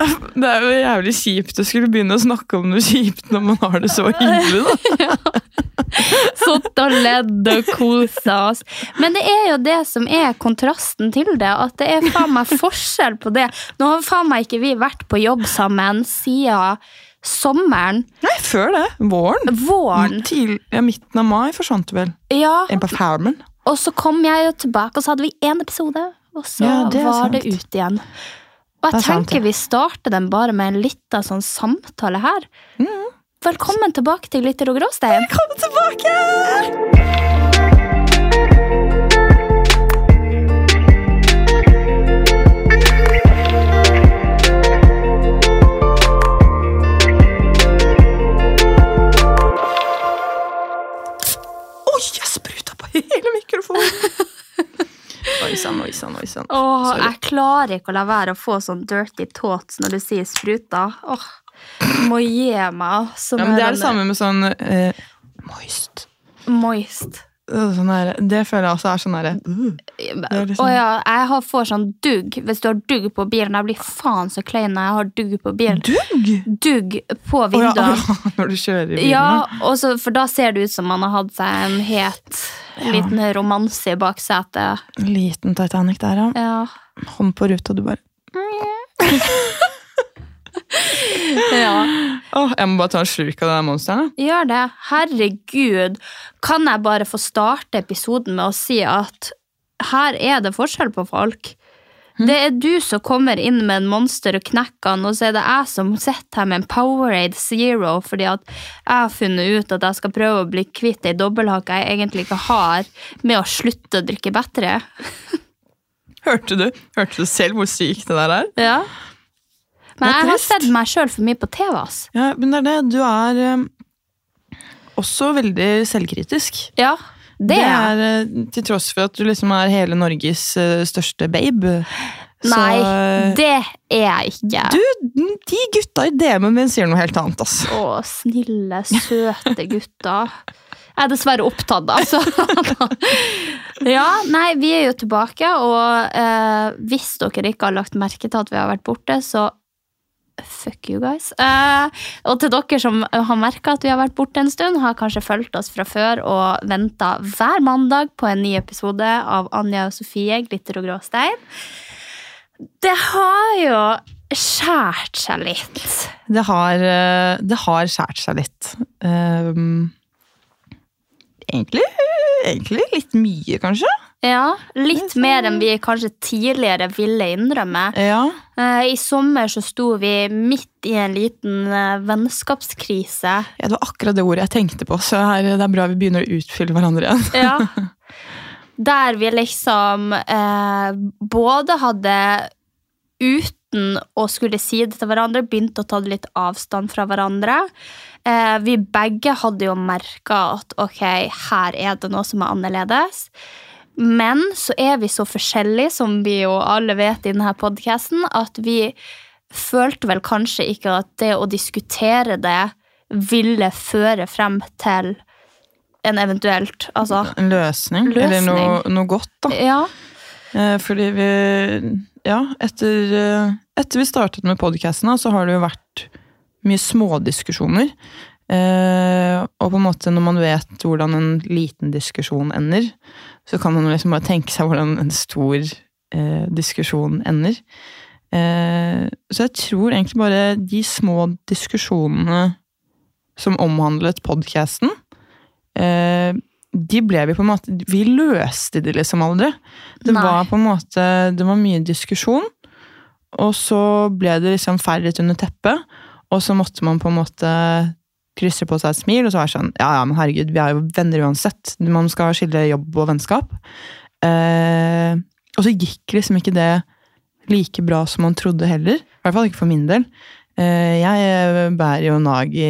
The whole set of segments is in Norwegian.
Det er jo jævlig kjipt å skulle begynne å snakke om noe kjipt når man har det så hyggelig, da. Sittet og ledd og kosa oss. Men det er jo det som er kontrasten til det. At det er faen meg forskjell på det. Nå har faen meg ikke vi vært på jobb sammen siden sommeren. Nei, før det. Våren. Våren. Til, ja, midten av mai forsvant du vel? Ja, En på Farmen. og så kom jeg jo tilbake, og så hadde vi én episode. Og så Ja, det var sant. det ut igjen. Og jeg er tenker vi starter den bare med en liten sånn samtale her. Mm. Velkommen tilbake til Glitter og gråstein. Velkommen tilbake! Oi, jeg spruta på hele mikrofonen! Oi sann, oi sann, jeg klarer ikke å la være å få sånn dirty thoughts når du sier spruta. Åh, må gi meg Ja, men det er det samme med sånn eh, moist. Moist. Sånn her, det føler jeg også er sånn herre uh. er liksom- Å ja, jeg har, får sånn dugg hvis du har dugg på bilen. Jeg blir faen så klein når jeg har dugg på bilen. Dugg? Dugg på Å ja, vinduene. å ja, når du kjører i bilen. Ja, også, for da ser det ut som man har hatt seg en het liten romanse i baksetet. Liten Titanic der, ja. Ja. Hånd på ruta, du bare ja. Åh, Jeg må bare ta en slurk av det monsteret. Gjør det. Herregud. Kan jeg bare få starte episoden med å si at her er det forskjell på folk. Det er du som kommer inn med en monster og knekker han, og så er det jeg som sitter her med en Powerade Zero fordi at jeg har funnet ut at jeg skal prøve å bli kvitt ei dobbelthake jeg egentlig ikke har, med å slutte å drikke bedre. Hørte du Hørte du selv hvor sykt det der er? Ja. Men er jeg har sett meg sjøl for mye på TV. ass. Ja, men det er det. Du er eh, også veldig selvkritisk. Ja, det, Det er er eh, til tross for at du liksom er hele Norges eh, største babe. Så, Nei, eh, det er jeg ikke. Du, de gutta i DM-en min sier noe helt annet, altså. Å, snille, søte gutter. Jeg er dessverre opptatt, altså. ja, nei, vi er jo tilbake, og eh, hvis dere ikke har lagt merke til at vi har vært borte, så fuck you guys. Uh, og til dere som har merka at vi har vært borte en stund, har kanskje fulgt oss fra før og venta hver mandag på en ny episode av Anja og Sofie, Glitter og gråstein. Det har jo skjært seg litt. Det har, eh, det har skjært seg litt. Um, egentlig, egentlig litt mye, kanskje. Ja, litt mer enn vi kanskje tidligere ville innrømme. Ja. Eh, I sommer så sto vi midt i en liten eh, vennskapskrise. ja, Det var akkurat det ordet jeg tenkte på, så det er bra vi begynner å utfylle hverandre igjen. Ja. Der vi liksom eh, både hadde uten å skulle si det til hverandre, begynt å ta litt avstand fra hverandre. Eh, vi begge hadde jo merka at ok, her er det noe som er annerledes. Men så er vi så forskjellige, som vi jo alle vet i denne podkasten, at vi følte vel kanskje ikke at det å diskutere det ville føre frem til en eventuelt Altså, En løsning, eller noe, noe godt, da. ja. Eh, fordi vi Ja, etter, eh, etter vi startet med podcasten, så har det jo vært mye smådiskusjoner. Eh, og på en måte når man vet hvordan en liten diskusjon ender, så kan man liksom bare tenke seg hvordan en stor eh, diskusjon ender. Eh, så jeg tror egentlig bare de små diskusjonene som omhandlet podkasten, eh, de ble vi på en måte Vi løste de liksom aldri. Det Nei. var på en måte Det var mye diskusjon, og så ble det liksom færre under teppet, og så måtte man på en måte krysse på seg et smil, og så være sånn Ja, ja, men herregud, vi er jo venner uansett. Man skal skille jobb og vennskap. Eh, og så gikk liksom ikke det like bra som man trodde heller. I hvert fall ikke for min del. Eh, jeg bærer jo nag i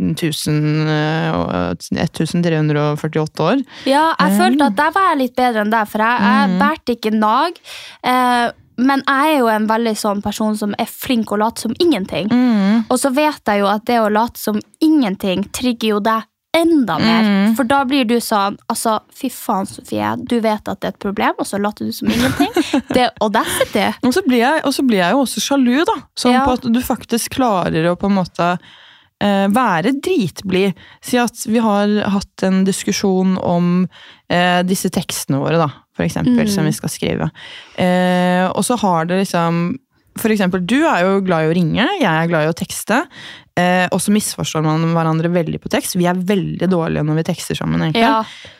1000, eh, 1348 år. Ja, jeg Mm. følte at der var jeg litt bedre enn deg, for jeg, jeg bærte ikke nag. Eh, men jeg er jo en veldig sånn person som er flink å late som ingenting. Mm. Og så vet jeg jo at det å late som ingenting trigger jo deg enda mer. Mm. For da blir du sånn altså, Fy faen, Sofie, du vet at det er et problem, og så later du som ingenting. Det er audacity. Og så blir jeg, og så blir jeg jo også sjalu, da. Sånn Ja. på at du faktisk klarer å på en måte eh, være dritblid. Si at vi har hatt en diskusjon om eh, disse tekstene våre, da, for eksempel, Mm. som vi skal skrive. Eh, og så har det liksom For eksempel, du er jo glad i å ringe, jeg er glad i å tekste. Eh, og så misforstår man hverandre veldig på tekst. Vi er veldig dårlige når vi tekster sammen, egentlig. Ja.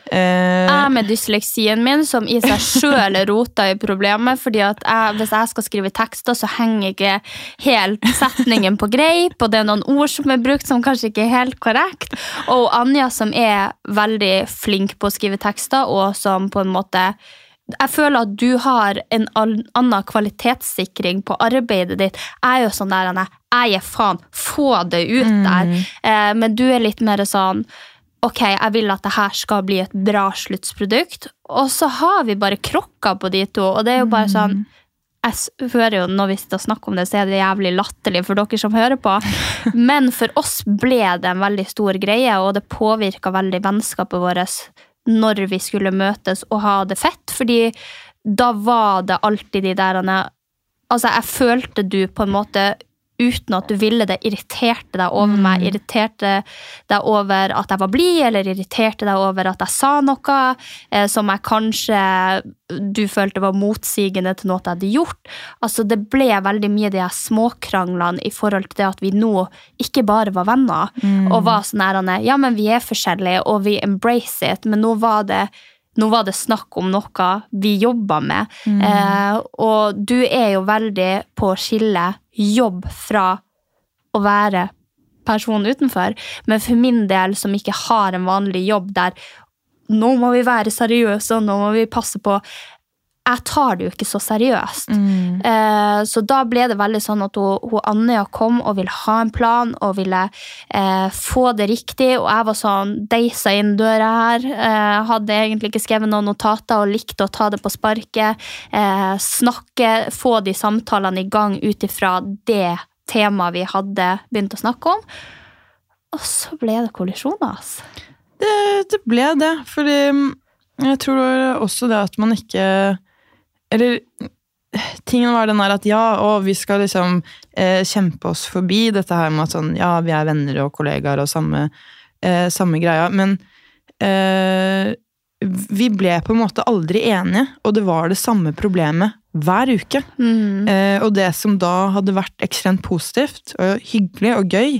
Eh, Jeg med dysleksien min, som i seg sjøl rota i problemet. fordi at jeg, Hvis jeg skal skrive tekster, så henger ikke helt setningen på greip. Og det er noen ord som er brukt som kanskje ikke er helt korrekt. Og Anja, som er veldig flink på å skrive tekster, og som på en måte jeg føler at du har en annen kvalitetssikring på arbeidet ditt. Jeg er jo sånn der, jeg gir faen, få det ut der. Eh, men du er litt mer sånn ok, jeg vil at det her skal bli et bra sluttsprodukt. Og så har vi bare krokka på de to, og det er jo bare sånn jeg hører jo Når vi sitter og snakker om det, så er det jævlig latterlig for dere som hører på. Men for oss ble det en veldig stor greie, og det påvirka veldig vennskapet vårt når vi skulle møtes og ha det fett. Fordi da var det alltid de der Altså, jeg følte du på en måte uten at du ville det, irriterte deg over meg, irriterte deg over at jeg var blid, eller irriterte deg over at jeg sa noe eh, som jeg kanskje du følte var motsigende til noe jeg hadde gjort. Altså, det ble veldig mye de småkranglene i forhold til det at vi nå ikke bare var venner, og var sånn her, ja, men vi er forskjellige, og vi embrace it, men nå var det nå var det snakk om noe vi jobba med. Eh, og du er jo veldig på å skille jobb fra å være person utenfor. Men for min del, som ikke har en vanlig jobb der nå må vi være seriøse, og nå må vi passe på Jeg tar det jo ikke så seriøst. Eh, så da ble det veldig sånn at hun, hun Annea kom og ville ha en plan og ville eh, få det riktig, og jeg var sånn deisa inn døra her. Eh, hadde egentlig ikke skrevet noen notater og likte å ta det på sparket. Eh, snakke, få de samtalene i gang ut ifra det temaet vi hadde begynt å snakke om. Og så ble det kollisjoner, altså. Det, det ble det, fordi mm, jeg tror også det at man ikke Eller tingen var den der at ja, og vi skal liksom eh, kjempe oss forbi dette her med at sånn, ja, vi er venner og kollegaer og samme, eh, samme greia, men eh, vi ble på en måte aldri enige, og det var det samme problemet hver uke. Eh, og det som da hadde vært ekstremt positivt og hyggelig og gøy,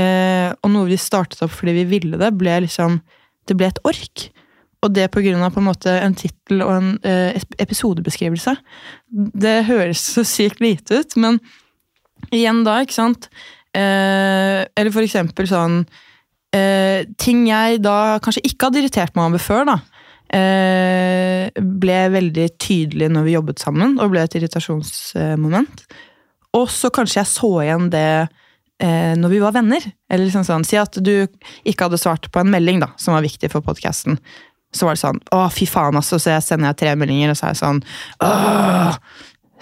eh, og noe vi startet opp fordi vi ville det, ble liksom Det ble et ork. Og det av på en måte en tittel og en eh, episodebeskrivelse. Det høres så sykt lite ut, men igjen da, ikke sant eh, Eller for eksempel sånn eh, Ting jeg da kanskje ikke hadde irritert meg over før, da. Eh, ble veldig tydelig når vi jobbet sammen, og ble et irritasjonsmoment. Og så kanskje jeg så igjen det eh, når vi var venner. Eller liksom sånn, Si at du ikke hadde svart på en melding da, som var viktig for podkasten. Så var det sånn Å, fy faen, altså. Så jeg sender jeg tre meldinger, og så er jeg sånn Åh,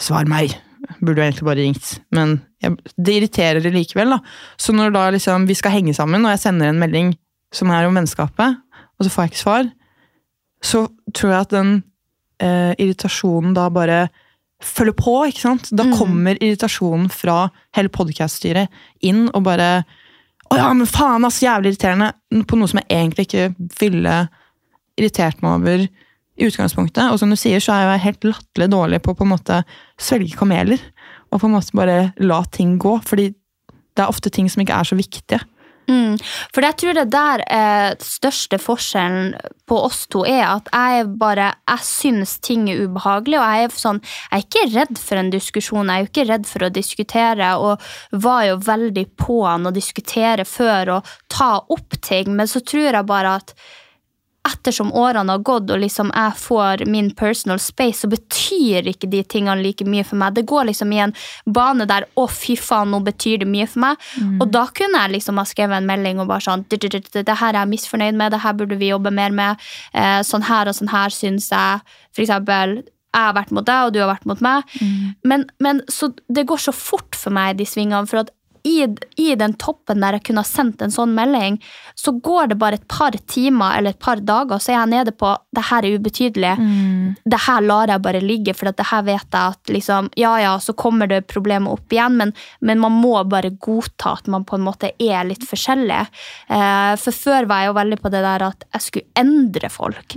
svar meg. Burde jo egentlig bare ringt. Men jeg, det irriterer det likevel, da. Så når da liksom vi skal henge sammen, og jeg sender en melding som er om vennskapet, og så får jeg ikke svar, så tror jeg at den eh, irritasjonen da bare følger på, ikke sant? Da kommer irritasjonen fra hele podcast-styret inn og bare Å ja, men faen, ass, jævlig irriterende! På noe som jeg egentlig ikke ville irritert meg over i utgangspunktet. Og som du sier, så er jeg helt latterlig dårlig på å på en måte svelge kameler. Og på en måte bare la ting gå. Fordi det er ofte ting som ikke er så viktige. Mm. For jeg tror det der er største forskjellen på oss to er at jeg bare Jeg syns ting er ubehagelig, og jeg er sånn Jeg er ikke redd for en diskusjon, jeg er jo ikke redd for å diskutere, og var jo veldig på han å diskutere før og ta opp ting, men så tror jeg bare at ettersom årene har gått og liksom jeg får min personal space, så betyr ikke de tingene like mye for meg. Det går liksom i en bane der 'å, fy faen, nå betyr det mye for meg'. Og da kunne jeg liksom ha skrevet en melding og bare sånn 'det her er jeg misfornøyd med, det her burde vi jobbe mer med', eh, sånn her og sånn her syns jeg. For eksempel jeg har vært mot deg, og du har vært mot meg. Men, men så det går så fort for meg, de svingene. For at i, i den toppen der jeg kunne ha sendt en sånn melding, så går det bare et par timer eller et par dager, så er jeg nede på det her er ubetydelig. Det her lar jeg bare ligge, for det her vet jeg at liksom, ja ja, så kommer det problemet opp igjen, men, men man må bare godta at man på en måte er litt forskjellig. Eh, for før var jeg jo veldig på det der at jeg skulle endre folk.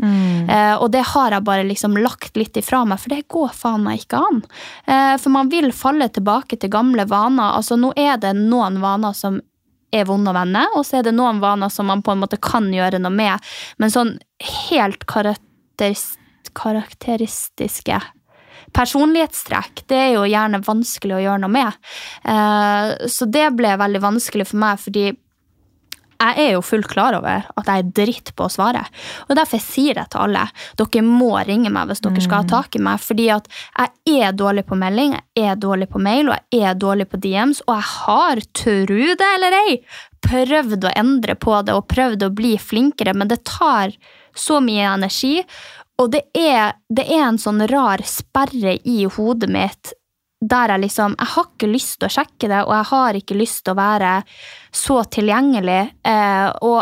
Eh, og det har jeg bare liksom lagt litt ifra meg, for det går faen meg ikke an. Eh, for man vil falle tilbake til gamle vaner. Altså, nå er det noen vaner som er vonde å vende, og så er det noen vaner som man på en måte kan gjøre noe med. Men sånn helt karakteris karakteristiske personlighetstrekk, det er jo gjerne vanskelig å gjøre noe med. Eh, så det ble veldig vanskelig for meg, fordi jeg er jo fullt klar over at jeg er dritt på å svare. Og derfor sier jeg til alle dere må ringe meg hvis dere skal ha tak i meg. Fordi at jeg er dårlig på melding, jeg er dårlig på mail og jeg er dårlig på DMs. Og jeg har, tro det eller ei, prøvd å endre på det og prøvd å bli flinkere, men det tar så mye energi. Og det er, det er en sånn rar sperre i hodet mitt der jeg liksom Jeg har ikke lyst til å sjekke det, og jeg har ikke lyst til å være så tilgjengelig. Eh, og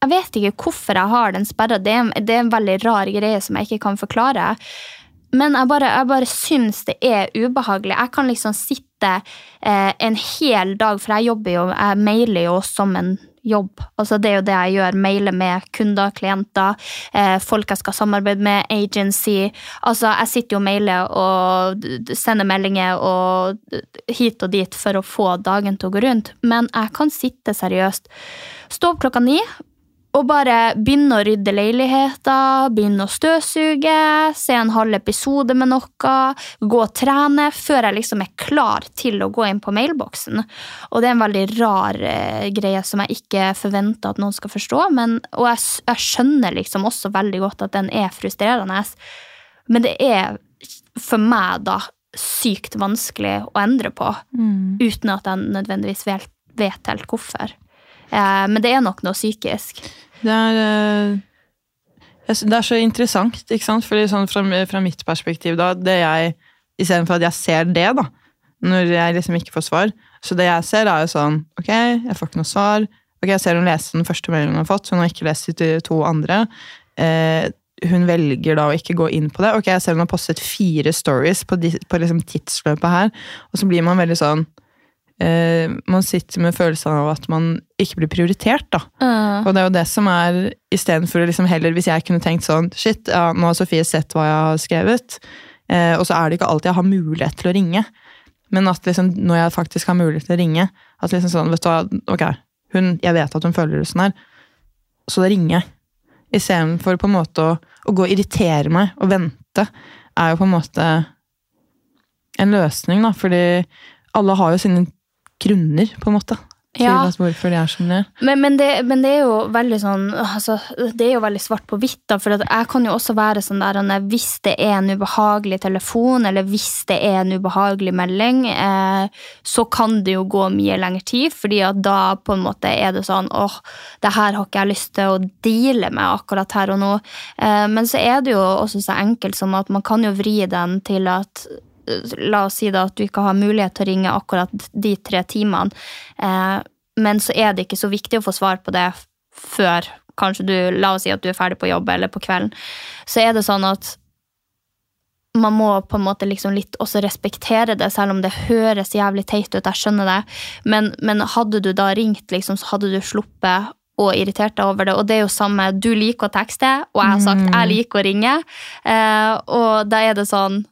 jeg vet ikke hvorfor jeg har den sperra. Det, det er en veldig rar greie som jeg ikke kan forklare. Men jeg bare, jeg bare syns det er ubehagelig. Jeg kan liksom sitte eh, en hel dag, for jeg jobber jo, jeg mailer jo som en jobb. Altså Det er jo det jeg gjør. Mailer med kunder, klienter, eh, folk jeg skal samarbeide med, agency. Altså Jeg sitter jo og mailer og sender meldinger og hit og dit for å få dagen til å gå rundt. Men jeg kan sitte seriøst, stå opp klokka ni, og bare begynne å rydde leiligheter, begynne å støvsuge, se en halv episode med noe, gå og trene, før jeg liksom er klar til å gå inn på mailboksen. Og det er en veldig rar eh, greie som jeg ikke forventer at noen skal forstå, men, og jeg, jeg skjønner liksom også veldig godt at den er frustrerende. Men det er for meg da sykt vanskelig å endre på, uten at jeg nødvendigvis vet, vet helt hvorfor. Eh, men det er nok noe psykisk. Det er, eh, det er så interessant, ikke sant? Fordi sånn fra, fra mitt perspektiv, da, det jeg Istedenfor at jeg ser det, da, når jeg liksom ikke får svar. Så det jeg ser, er jo sånn Ok, jeg får ikke noe svar. Ok, Jeg ser hun leste den første meldingen hun har fått, hun har ikke lest de to andre. Eh, hun velger da å ikke gå inn på det. Ok, jeg ser hun har postet fire stories på, på liksom tidsløpet her, og så blir man veldig sånn eh, Man sitter med følelsen av at man ikke blir prioritert, da. Og det er jo det som er istedenfor liksom heller Hvis jeg kunne tenkt sånn Shit, ja, nå har Sofie sett hva jeg har skrevet, eh, og så er det ikke alltid jeg har mulighet til å ringe. Men at liksom, når jeg faktisk har mulighet til å ringe At liksom sånn, vet du hva, ok, hun, jeg vet at hun føler det sånn her, så da ringer jeg. Istedenfor på en måte å, å gå og irritere meg og vente, er jo på en måte en løsning, da. Fordi alle har jo sine grunner, på en måte. Ja. hvorfor de er som de er. Men, men, det, men det er jo veldig sånn altså, Det er jo veldig svart på hvitt. da, For jeg kan jo også være sånn der Hvis det er en ubehagelig telefon, eller hvis det er en ubehagelig melding, eh, så kan det jo gå mye lengre tid. fordi at da på en måte er det sånn åh, det her har ikke jeg lyst til å deale med akkurat her og nå. Eh, men så er det jo også så enkelt som at man kan jo vri den til at La oss si da at du ikke har mulighet til å ringe akkurat de tre timene. Eh, men så er det ikke så viktig å få svar på det før kanskje du La oss si at du er ferdig på jobb eller på kvelden. Så er det sånn at man må på en måte liksom litt også respektere det, selv om det høres jævlig teit ut. Jeg skjønner det. Men, men hadde du da ringt, liksom, så hadde du sluppet og irritert deg over det. Og det er jo samme, du liker å tekste, og jeg har sagt jeg liker å ringe. Eh, og da er det sånn,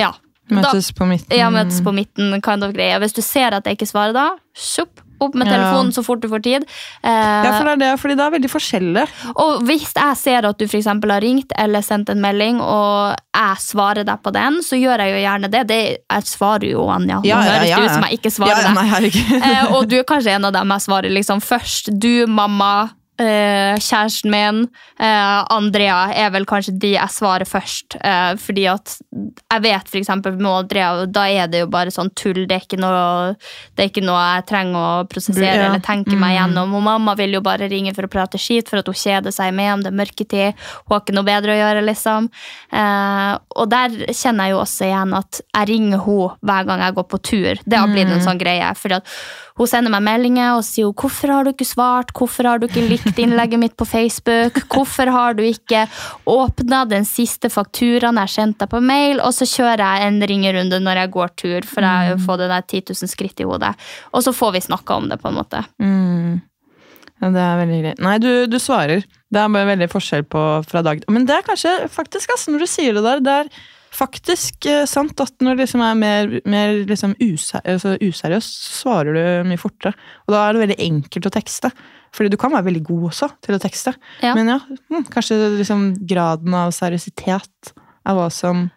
ja. Møtes på midten. Ja, møtes på midten, kind of greie. Hvis du ser at jeg ikke svarer da, sjopp, opp med Ja. telefonen så fort du får tid. Eh, Ja, for det er det, fordi det er veldig forskjellig. og hvis jeg ser at du for eksempel har ringt eller sendt en melding, og jeg svarer deg på den, så gjør jeg jo gjerne det. det jeg svarer jo, Anja. Nå høres det ut som jeg ikke svarer ja, ja, deg. Eh, og du er kanskje en av dem jeg svarer liksom først. Du, mamma, eh, kjæresten min, uh, Andrea er vel kanskje de jeg svarer først. Uh, fordi at jeg vet eksempel med Andrea, da er det jo bare sånn tull. Det er ikke noe, det er ikke noe jeg trenger å prosessere Ja. eller tenke meg Mm. gjennom. Og mamma vil jo bare ringe for å prate skit for at hun kjeder seg med om det er mørketid. Hun har ikke noe bedre å gjøre, liksom. Og der kjenner jeg jo også igjen at jeg ringer henne hver gang jeg går på tur. Det har blitt en sånn greie. fordi at hun sender meg meldinger og sier 'Hvorfor har du ikke svart? Hvorfor har du ikke likt innlegget mitt på Facebook?' 'Hvorfor har du ikke åpna den siste fakturaen jeg sendte deg på mail?' Og så kjører jeg en ringerunde når jeg går tur, for jeg får jo det der 10 000 skritt i hodet. Og så får vi snakka om det, på en måte. Mm. Ja, det er veldig greit. Nei, du, du svarer. Det er bare veldig forskjell på fra dag Men det er kanskje faktisk, altså, når du sier det der, det er faktisk eh, sant at når det liksom er mer, mer liksom user, altså, useriøst, svarer du mye fortere. Og da er det veldig enkelt å tekste. Fordi du kan være veldig god også til å tekste. Ja. Men ja, hm, kanskje liksom graden av seriøsitet er hva som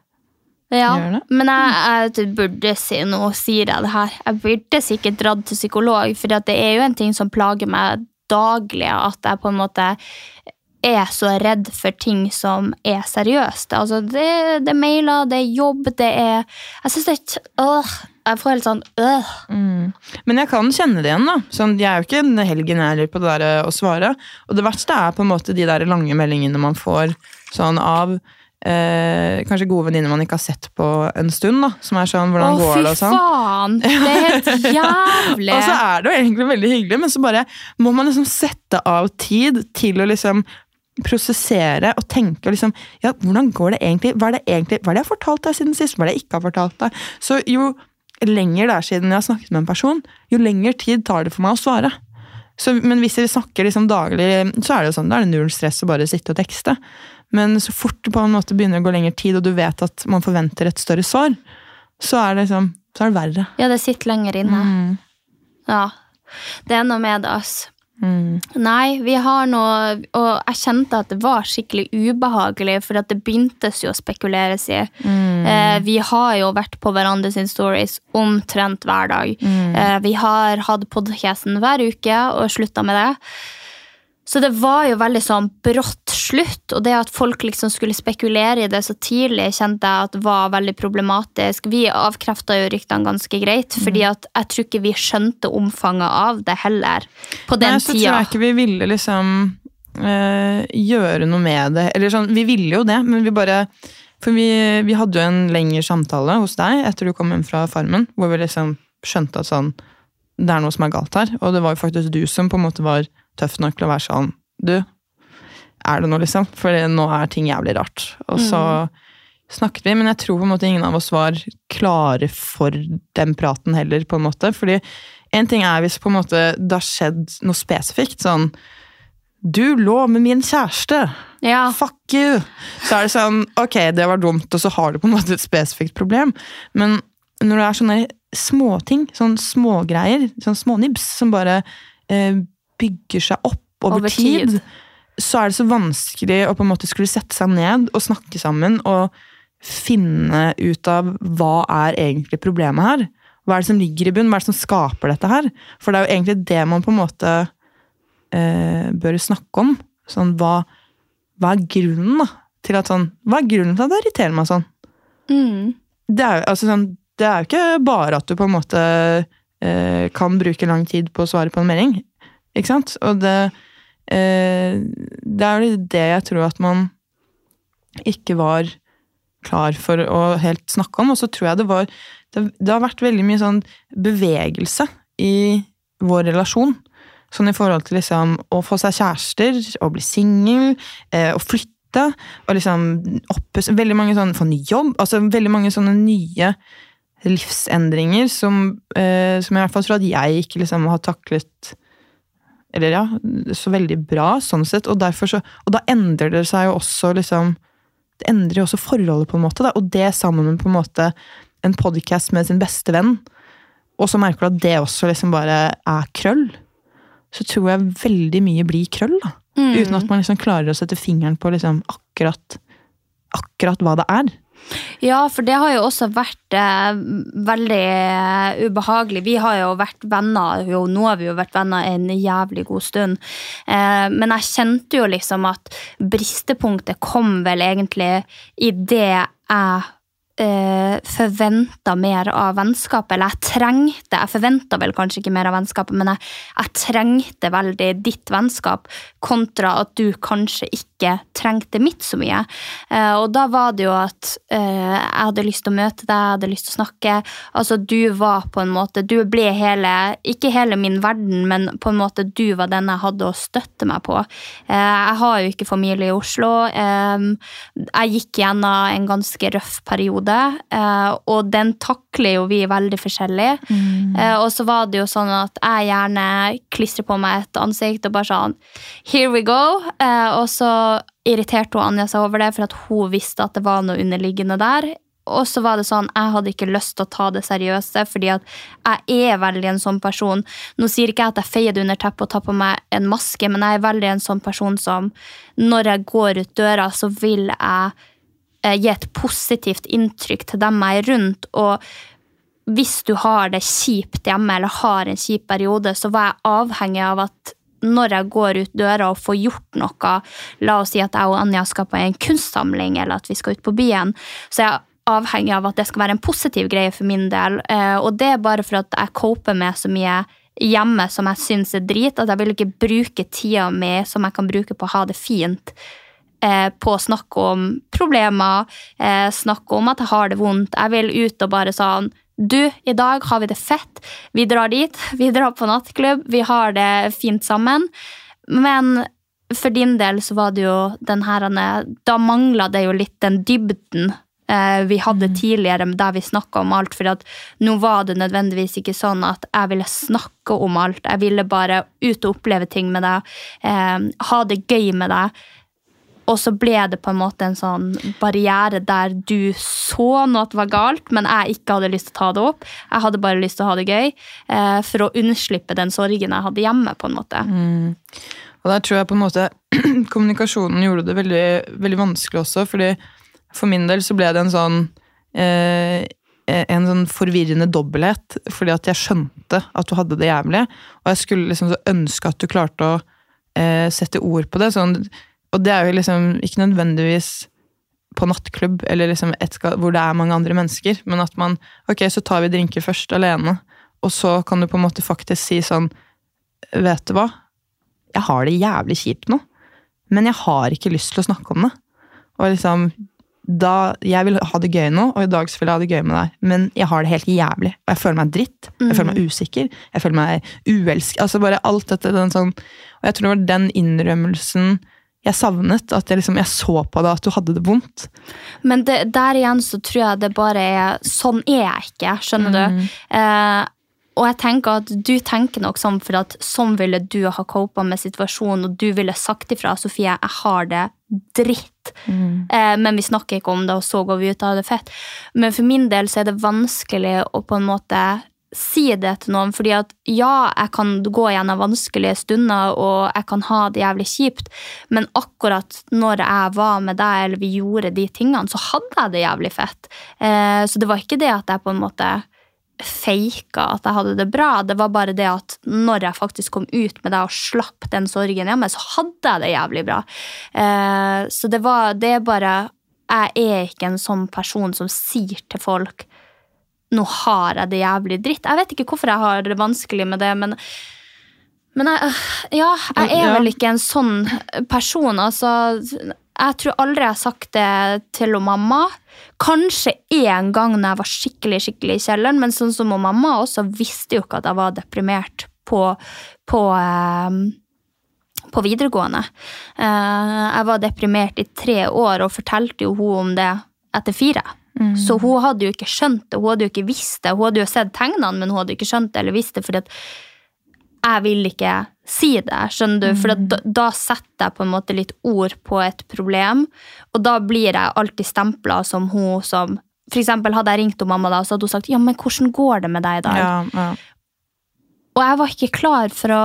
Ja, Gjør det? men jeg, jeg burde si noe, sier jeg det her. Jeg burde sikkert dratt til psykolog, for det er jo en ting som plager meg daglig, at jeg på en måte er så redd for ting som er seriøst. Altså, det, det er mailer, det er jobb, det er Jeg syns det er øh, Jeg får helt sånn øh. Mm. Men jeg kan kjenne det igjen. da. Sånn, jeg er jo ikke en helgen heller på det der eh, å svare. Og det verste er på en måte de der lange meldingene man får sånn av eh, kanskje gode venninner man ikke har sett på en stund. da, Som er sånn 'hvordan Åh, går det?' og sånn. faen! Det er helt jævlig. Og så er det jo egentlig veldig hyggelig, men så bare må man liksom sette av tid til å liksom prosessere og tenke og liksom Ja, hvordan går det egentlig? Hva er det egentlig Hva er det jeg har fortalt deg siden sist? Hva er det jeg ikke har fortalt deg? Så jo lenger det er siden jeg har snakket med en person, jo lengre tid tar det for meg å svare. Så, men hvis dere snakker liksom daglig, så er det jo sånn, da er det null stress å bare sitte og tekste. Men så fort det på en måte begynner å gå lengre tid, og du vet at man forventer et større svar, så er det liksom, så er det verre. Ja, det sitter lenger inne. Mm. Ja. Det er noe med det, ass. Mm. Nei, vi har noe Og jeg kjente at det var skikkelig ubehagelig, for at det begyntes jo å spekuleres i. Mm. Eh, vi har jo vært på hverandres stories omtrent hver dag. Mm. Eh, vi har hatt podkasten hver uke og slutta med det. Så det var jo veldig sånn brått slutt, og det at folk liksom skulle spekulere i det så tidlig, kjente jeg at var veldig problematisk. Vi avkrefta jo ryktene ganske greit, Mm. fordi at jeg tror ikke vi skjønte omfanget av det heller. På den Nei, så tida. tror jeg ikke vi ville liksom øh, gjøre noe med det. Eller sånn, vi ville jo det, men vi bare For vi, vi hadde jo en lengre samtale hos deg etter du kom hjem fra Farmen, hvor vi liksom skjønte at sånn Det er noe som er galt her. Og det var jo faktisk du som på en måte var tøff nok til å være sånn Du, er det noe, liksom? For nå er ting jævlig rart. Og så snakket vi, men jeg tror på en måte ingen av oss var klare for den praten heller, på en måte. Fordi en ting er hvis på en måte det har skjedd noe spesifikt, sånn Du lå med min kjæreste! Ja. Fuck you! Så er det sånn, ok, det var dumt, og så har du på en måte et spesifikt problem. Men når det er sånne småting, sånne smågreier, sånne smånibs, som bare eh, bygger seg opp over, Over tid, tid. så er det så vanskelig å på en måte skulle sette seg ned og snakke sammen og finne ut av hva er egentlig problemet her. Hva er det som ligger i bunn? Hva er det som skaper dette her? For det er jo egentlig det man på en måte eh, bør snakke om. Sånn, hva, hva er grunnen da, til at sånn Hva er grunnen til at det irriterer meg sånn? Mm. Det er, altså, sånn, det er jo ikke bare at du på en måte eh, kan bruke lang tid på å svare på en melding. Ikke sant? Og det, eh, det er det jeg tror at man ikke var klar for å helt snakke om. Og så tror jeg det var Det, det har vært veldig mye sånn bevegelse i vår relasjon. Sånn i forhold til liksom å få seg kjærester, å bli singel, eh, å flytte. Og liksom oppusse Veldig mange sånn få ny jobb. Altså veldig mange sånne nye livsendringer som, eh, som jeg i hvert fall tror at jeg ikke liksom har taklet Eller ja, så veldig bra sånn sett. Og, så, og da endrer det seg jo også liksom Det endrer jo også forholdet, på en måte. Da, og det sammen med på en måte en podkast med sin beste venn. og så merker du at det også liksom bare er krøll, så tror jeg veldig mye blir krøll. da. Mm. Uten at man liksom klarer å sette fingeren på liksom akkurat, akkurat hva det er. Ja, for det har jo også vært eh, veldig eh, ubehagelig. Vi har jo vært venner, jo, nå har vi jo vært venner en jævlig god stund. Eh, men jeg kjente jo liksom at bristepunktet kom vel egentlig i det jeg Uh, forventa mer av vennskapet. Eller jeg trengte Jeg forventa vel kanskje ikke mer av vennskapet, men jeg, jeg trengte veldig ditt vennskap, kontra at du kanskje ikke trengte mitt så mye. Eh, og da var det jo at eh, jeg hadde lyst til å møte deg, jeg hadde lyst til å snakke. Altså, du var på en måte Du ble hele Ikke hele min verden, men på en måte du var den jeg hadde å støtte meg på. Eh, jeg har jo ikke familie i Oslo. Jeg gikk gjennom en ganske røff periode, og den takler jo vi veldig forskjellig. Mm. og så var det jo sånn at jeg gjerne klistrer på meg et ansikt og bare sånn Here we go. Og så irriterte hun Anja seg over det, for at hun visste at det var noe underliggende der. Og så var det sånn, jeg hadde ikke lyst til å ta det seriøse, fordi at jeg er veldig en sånn person. Nå sier ikke jeg at jeg feier det under teppet og tar på meg en maske, men jeg er veldig en sånn person som når jeg går ut døra, så vil jeg eh, gi et positivt inntrykk til dem jeg er rundt. Og hvis du har det kjipt hjemme eller har en kjip periode, så var jeg avhengig av at når jeg går ut døra og får gjort noe, la oss si at jeg og Anja skal på en kunstsamling, eller at vi skal ut på byen, så er jeg avhengig av at det skal være en positiv greie for min del. Eh, Og det er bare for at jeg coper med så mye hjemme som jeg syns er drit, at jeg vil ikke bruke tida mi som jeg kan bruke på å ha det fint eh, på å snakke om problemer, eh, snakke om at jeg har det vondt. Jeg vil ut og bare sånn Du, i dag har vi det fett. Vi drar dit. Vi drar på nattklubb. Vi har det fint sammen. Men for din del så var det jo den her Da mangla det jo litt den dybden eh, vi hadde tidligere der vi snakka om alt. For nå var det nødvendigvis ikke sånn at jeg ville snakke om alt. Jeg ville bare ut og oppleve ting med deg. Eh, ha det gøy med deg. Og så ble det på en måte en sånn barriere der du så noe var galt, men jeg ikke hadde lyst til å ta det opp. Jeg hadde bare lyst til å ha det gøy, eh, for å unnslippe den sorgen jeg hadde hjemme. på en måte. Og der tror jeg på en måte kommunikasjonen gjorde det veldig, veldig vanskelig også, fordi for min del så ble det en sånn eh, en sånn forvirrende dobbelthet, fordi at jeg skjønte at du hadde det jævlig, og jeg skulle liksom så ønske at du klarte å eh, sette ord på det. Sånn, og det er jo liksom ikke nødvendigvis på nattklubb eller liksom et, hvor det er mange andre mennesker, men at man Ok, så tar vi drinker først alene, og så kan du på en måte faktisk si sånn Vet du hva? Jeg har det jævlig kjipt nå, men jeg har ikke lyst til å snakke om det. Og liksom da, Jeg vil ha det gøy nå, og i dag så vil jeg ha det gøy med deg, men jeg har det helt jævlig. Og jeg føler meg dritt. Jeg føler meg usikker. Jeg føler meg uelsket. Altså bare alt dette. Den sånn, og jeg tror det var den innrømmelsen jeg savnet. At jeg, liksom, jeg så på deg at du hadde det vondt. Men det, der igjen så tror jeg det bare er Sånn er jeg ikke, skjønner du. Eh, og jeg tenker at du tenker nok sånn for at sånn ville du ha copa med situasjonen, og du ville sagt ifra Sofie, jeg har det dritt. Eh, men vi snakker ikke om det, og så går vi ut av det fett. Men for min del så er det vanskelig å på en måte si det til noen, fordi at ja, jeg kan gå gjennom vanskelige stunder, og jeg kan ha det jævlig kjipt, men akkurat når jeg var med deg, eller vi gjorde de tingene, så hadde jeg det jævlig fett. Eh, så det var ikke det at jeg på en måte faka at jeg hadde det bra. Det var bare det at når jeg faktisk kom ut med deg og slapp den sorgen hjemme, så hadde jeg det jævlig bra. Eh, så det var Det er bare Jeg er ikke en sånn person som sier til folk nå har jeg det jævlig dritt. Jeg vet ikke hvorfor jeg har det vanskelig med det, men men jeg, ja, jeg er vel ikke en sånn person. Altså, jeg tror aldri jeg har sagt det til mamma. Kanskje én gang når jeg var skikkelig skikkelig i kjelleren, men sånn som mamma også visste jo ikke at jeg var deprimert på, på, eh, på videregående. Eh, jeg var deprimert i tre år og fortalte jo hun om det etter fire. Så hun hadde jo ikke skjønt det, hun hadde jo ikke visst det. Hun hadde jo sett tegnene, men hun hadde ikke skjønt det eller visst det, fordi at jeg vil ikke si det, skjønner du? For da, da setter jeg på en måte litt ord på et problem, og da blir jeg alltid stempla som hun som for eksempel hadde jeg ringt om mamma da, så hadde hun sagt ja, men hvordan går det med deg i dag? Ja, ja. Og jeg var ikke klar for å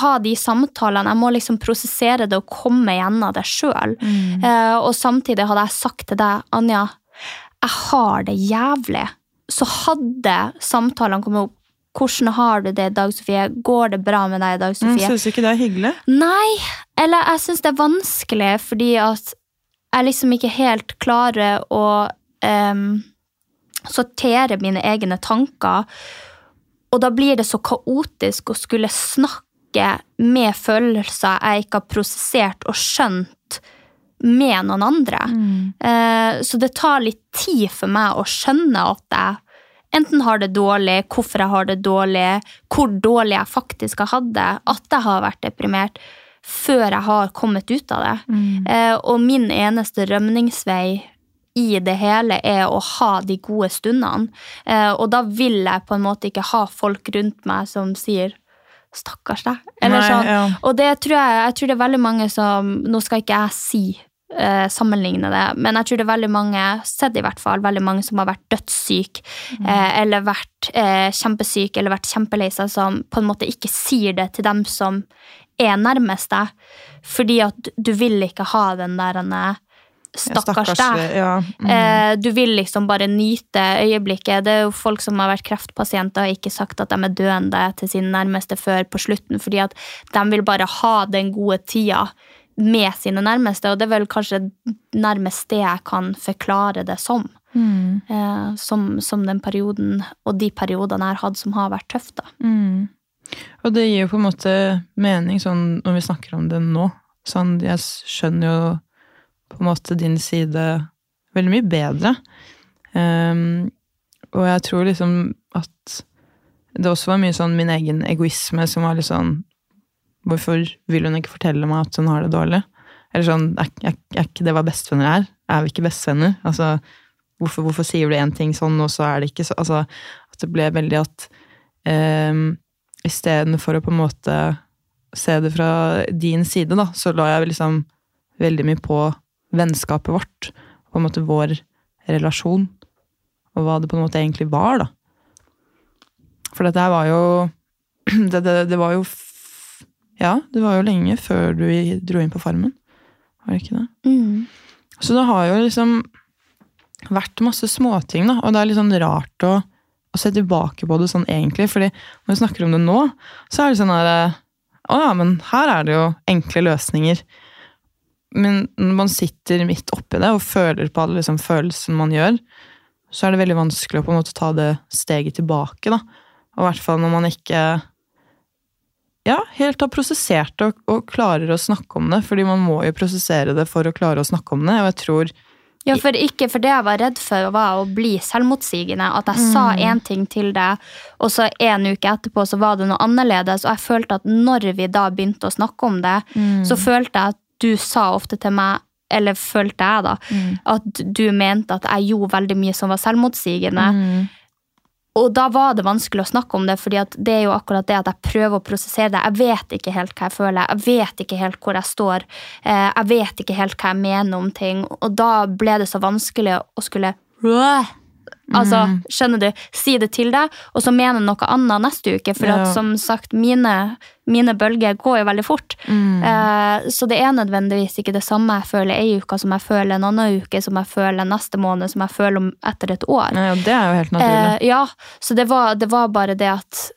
ha de samtalene. Jeg må liksom prosessere det og komme gjennom det sjøl. Mm. Uh, og samtidig hadde jeg sagt til deg, Anja, jeg har det jævlig. Så hadde samtalene kommet opp. Hvordan har du det i dag, Sofie? Går det bra med deg i dag, Mm, Sofie? Syns du ikke det er hyggelig? Nei, eller jeg syns det er vanskelig fordi at jeg liksom ikke helt klarer å um, sortere mine egne tanker. Og da blir det så kaotisk å skulle snakke med følelser jeg ikke har prosessert og skjønt med noen andre. Mm. så det tar litt tid for meg å skjønne at jeg enten har det dårlig, hvorfor jeg har det dårlig, hvor dårlig jeg faktisk har hatt det, at jeg har vært deprimert, før jeg har kommet ut av det. Mm. og min eneste rømningsvei i det hele er å ha de gode stundene. Eh, og da vil jeg på en måte ikke ha folk rundt meg som sier 'stakkars deg'. Eller Nei, sånn. ja. Og det tror jeg, jeg tror det er veldig mange som Nå skal ikke jeg si eh, sammenligne det, men jeg tror det er veldig mange, sett i hvert fall, veldig mange som har vært dødssyk, eh, eller vært eh, kjempesyk, eller vært kjempelei seg, som på en måte ikke sier det til dem som er nærmest deg, fordi at du vil ikke ha den der Stakkars, Stakkars deg. Ja. Mm. Eh, du vil liksom bare nyte øyeblikket. Det er jo folk som har vært kreftpasienter og ikke sagt at de er døende til sine nærmeste før på slutten, fordi at de vil bare ha den gode tida med sine nærmeste, og det er vel kanskje nærmest det jeg kan forklare det som. Mm. Eh, som, som den perioden, og de periodene jeg har hatt som har vært tøft, da. Mm. Og det gir jo på en måte mening sånn når vi snakker om det nå. Sånn, jeg skjønner jo på en måte din side veldig mye bedre. Um, og jeg tror liksom at det også var mye sånn min egen egoisme som var litt sånn Hvorfor vil hun ikke fortelle meg at hun har det dårlig? Eller sånn, er, er, ikke det hva bestevenner er? Er vi ikke bestevenner? Altså, hvorfor, hvorfor sier du én ting sånn, og så er det ikke så Altså, at det ble veldig at um, Istedenfor å på en måte se det fra din side, da, så la jeg liksom veldig mye på vennskapet vårt. På en måte vår relasjon. Og hva det på en måte egentlig var, da. For dette her var jo det, det, det var jo Ja, det var jo lenge før du dro inn på Farmen. Var det ikke det? Mm. Så det har jo liksom vært masse småting, da. Og det er litt sånn rart å, å se tilbake på det sånn egentlig. fordi når vi snakker om det nå, så er det sånn her Å ja, men her er det jo enkle løsninger. Men når man sitter midt oppi det og føler på alle liksom, følelsene man gjør, så er det veldig vanskelig å på en måte ta det steget tilbake. da. Og i hvert fall når man ikke ja, helt har prosessert det og, og klarer å snakke om det. Fordi man må jo prosessere det for å klare å snakke om det. Og jeg tror Ja, for ikke for det jeg var redd for, var å bli selvmotsigende. At jeg sa én ting til deg, og så en uke etterpå så var det noe annerledes. Og jeg følte at når vi da begynte å snakke om det, så følte jeg at du sa ofte til meg eller følte jeg, da, at du mente at jeg gjorde veldig mye som var selvmotsigende. Og da var det vanskelig å snakke om det, fordi det er jo akkurat det at jeg prøver å prosessere det. Jeg vet ikke helt hva jeg føler, jeg vet ikke helt hvor jeg står. eh, Jeg vet ikke helt hva jeg mener om ting. Og da ble det så vanskelig å skulle Altså, skjønner du? Si det til deg, og så mene noe annet neste uke. For Ja. at som sagt, mine, mine bølger går jo veldig fort. Eh, så det er nødvendigvis ikke det samme jeg føler ei uke som jeg føler en annen uke, som jeg føler neste måned, som jeg føler etter et år. Nei, det er jo helt naturlig. Eh, ja, så det var, det var bare det at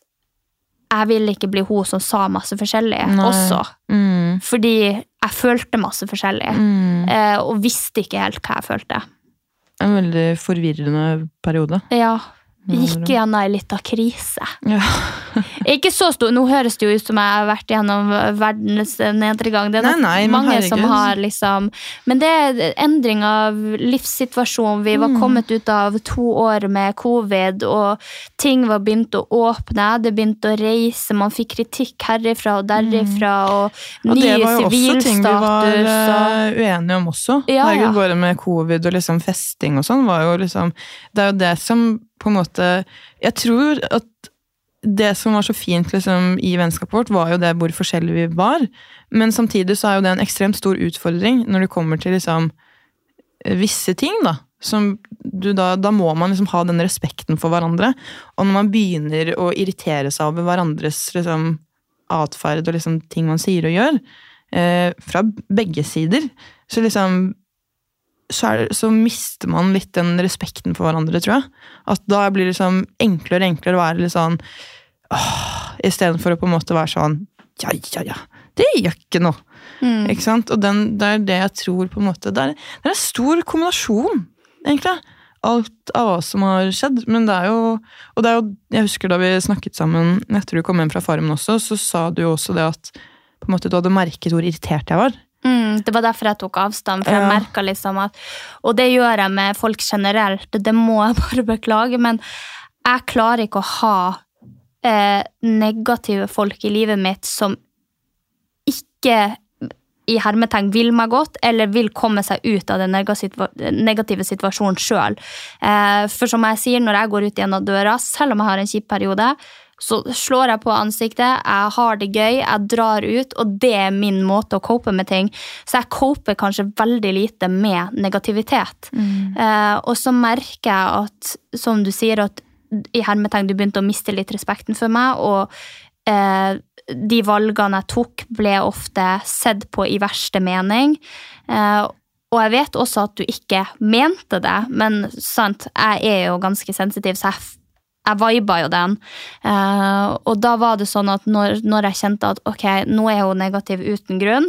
jeg ville ikke bli hun som sa masse forskjellig Nei. også. Mm, Fordi jeg følte masse forskjellig. mm. eh, og visste ikke helt hva jeg følte. En veldig forvirrende periode. Ja, Gikk gjennom ei lita krise. Ja. Ikke så stor, Nå høres det jo ut som jeg har vært gjennom verdens nedregang. Det er Nei, nei, mange herregud. som har liksom Men det er endring av livssituasjon. Vi var Mm. kommet ut av to år med covid, og ting var begynt å åpne. Det begynte å reise, man fikk kritikk herifra og derifra, og Mm. Og ny det var jo også ting vi var og- eh, uenige om også. Ja, Herregud, ja. Bare med covid og liksom festing og sånn, var jo liksom Det er jo det som på en måte Jeg tror at det som var så fint liksom, i vennskapet vårt, var jo det hvor forskjellige vi var. Men samtidig så er jo det en ekstremt stor utfordring når det kommer til liksom visse ting, da. som du da, da må man liksom ha den respekten for hverandre. Og når man begynner å irritere seg over hverandres liksom, atferd og liksom, ting man sier og gjør, eh, fra begge sider, så liksom så, det, så mister man litt den respekten for hverandre, tror jeg. At da blir det liksom enklere og enklere å være litt sånn Istedenfor å på en måte være sånn ja, ja, ja, det gjør ikke noe. Mm. Ikke sant? Og den, det er det jeg tror på en måte Det er, det er en stor kombinasjon, egentlig. Alt av hva som har skjedd. Men det er jo Og det er jo Jeg husker da vi snakket sammen etter du kom hjem fra Farmen også, så sa du jo også det at på en måte du hadde merket hvor irritert jeg var. Mm, det var derfor jeg tok avstand, for jeg Ja. merket liksom at Og det gjør jeg med folk generelt, det må jeg bare beklage, men jeg klarer ikke å ha eh, negative folk i livet mitt som ikke i hermetegn vil meg godt, eller vil komme seg ut av den negative situasjonen sjøl. Eh, for som jeg sier, når jeg går ut gjennom døra, selv om jeg har en kjip periode, så slår jeg på ansiktet, jeg har det gøy, jeg drar ut, og det er min måte å cope med ting. Så jeg coper kanskje veldig lite med negativitet. Eh, og så merker jeg at, som du sier, at i hermetegn du begynte å miste litt respekten for meg, og eh, de valgene jeg tok, ble ofte sett på i verste mening. Eh, og jeg vet også at du ikke mente det, men sant, jeg er jo ganske sensitiv, så jeg, jeg viba jo den. Eh, og da var det sånn at når, når jeg kjente at ok, nå er hun negativ uten grunn,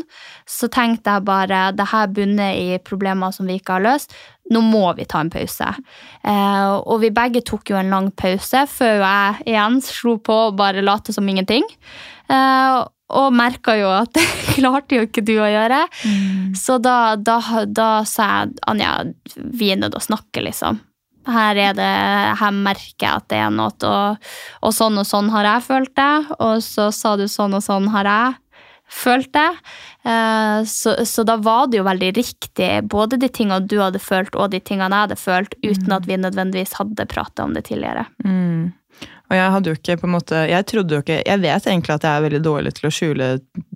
så tenkte jeg bare det her bunner i problemer som vi ikke har løst. Nå må vi ta en pause. Eh, og vi begge tok jo en lang pause før jeg igjen slo på og bare late som ingenting. Eh, og merka jo at det klarte jo ikke du å gjøre. Så da, da, da sa jeg Anja, vi er nødt til å snakke, liksom. Her, er det, her merker jeg at det er noe, og, og sånn og sånn har jeg følt det. Og så sa du sånn og sånn har jeg følt det. Eh, så, så da var det jo veldig riktig, både de tingene du hadde følt og de tingene jeg hadde følt, uten at vi nødvendigvis hadde prata om det tidligere. Mm. Og jeg hadde jo ikke på en måte Jeg trodde jo ikke Jeg vet egentlig at jeg er veldig dårlig til å skjule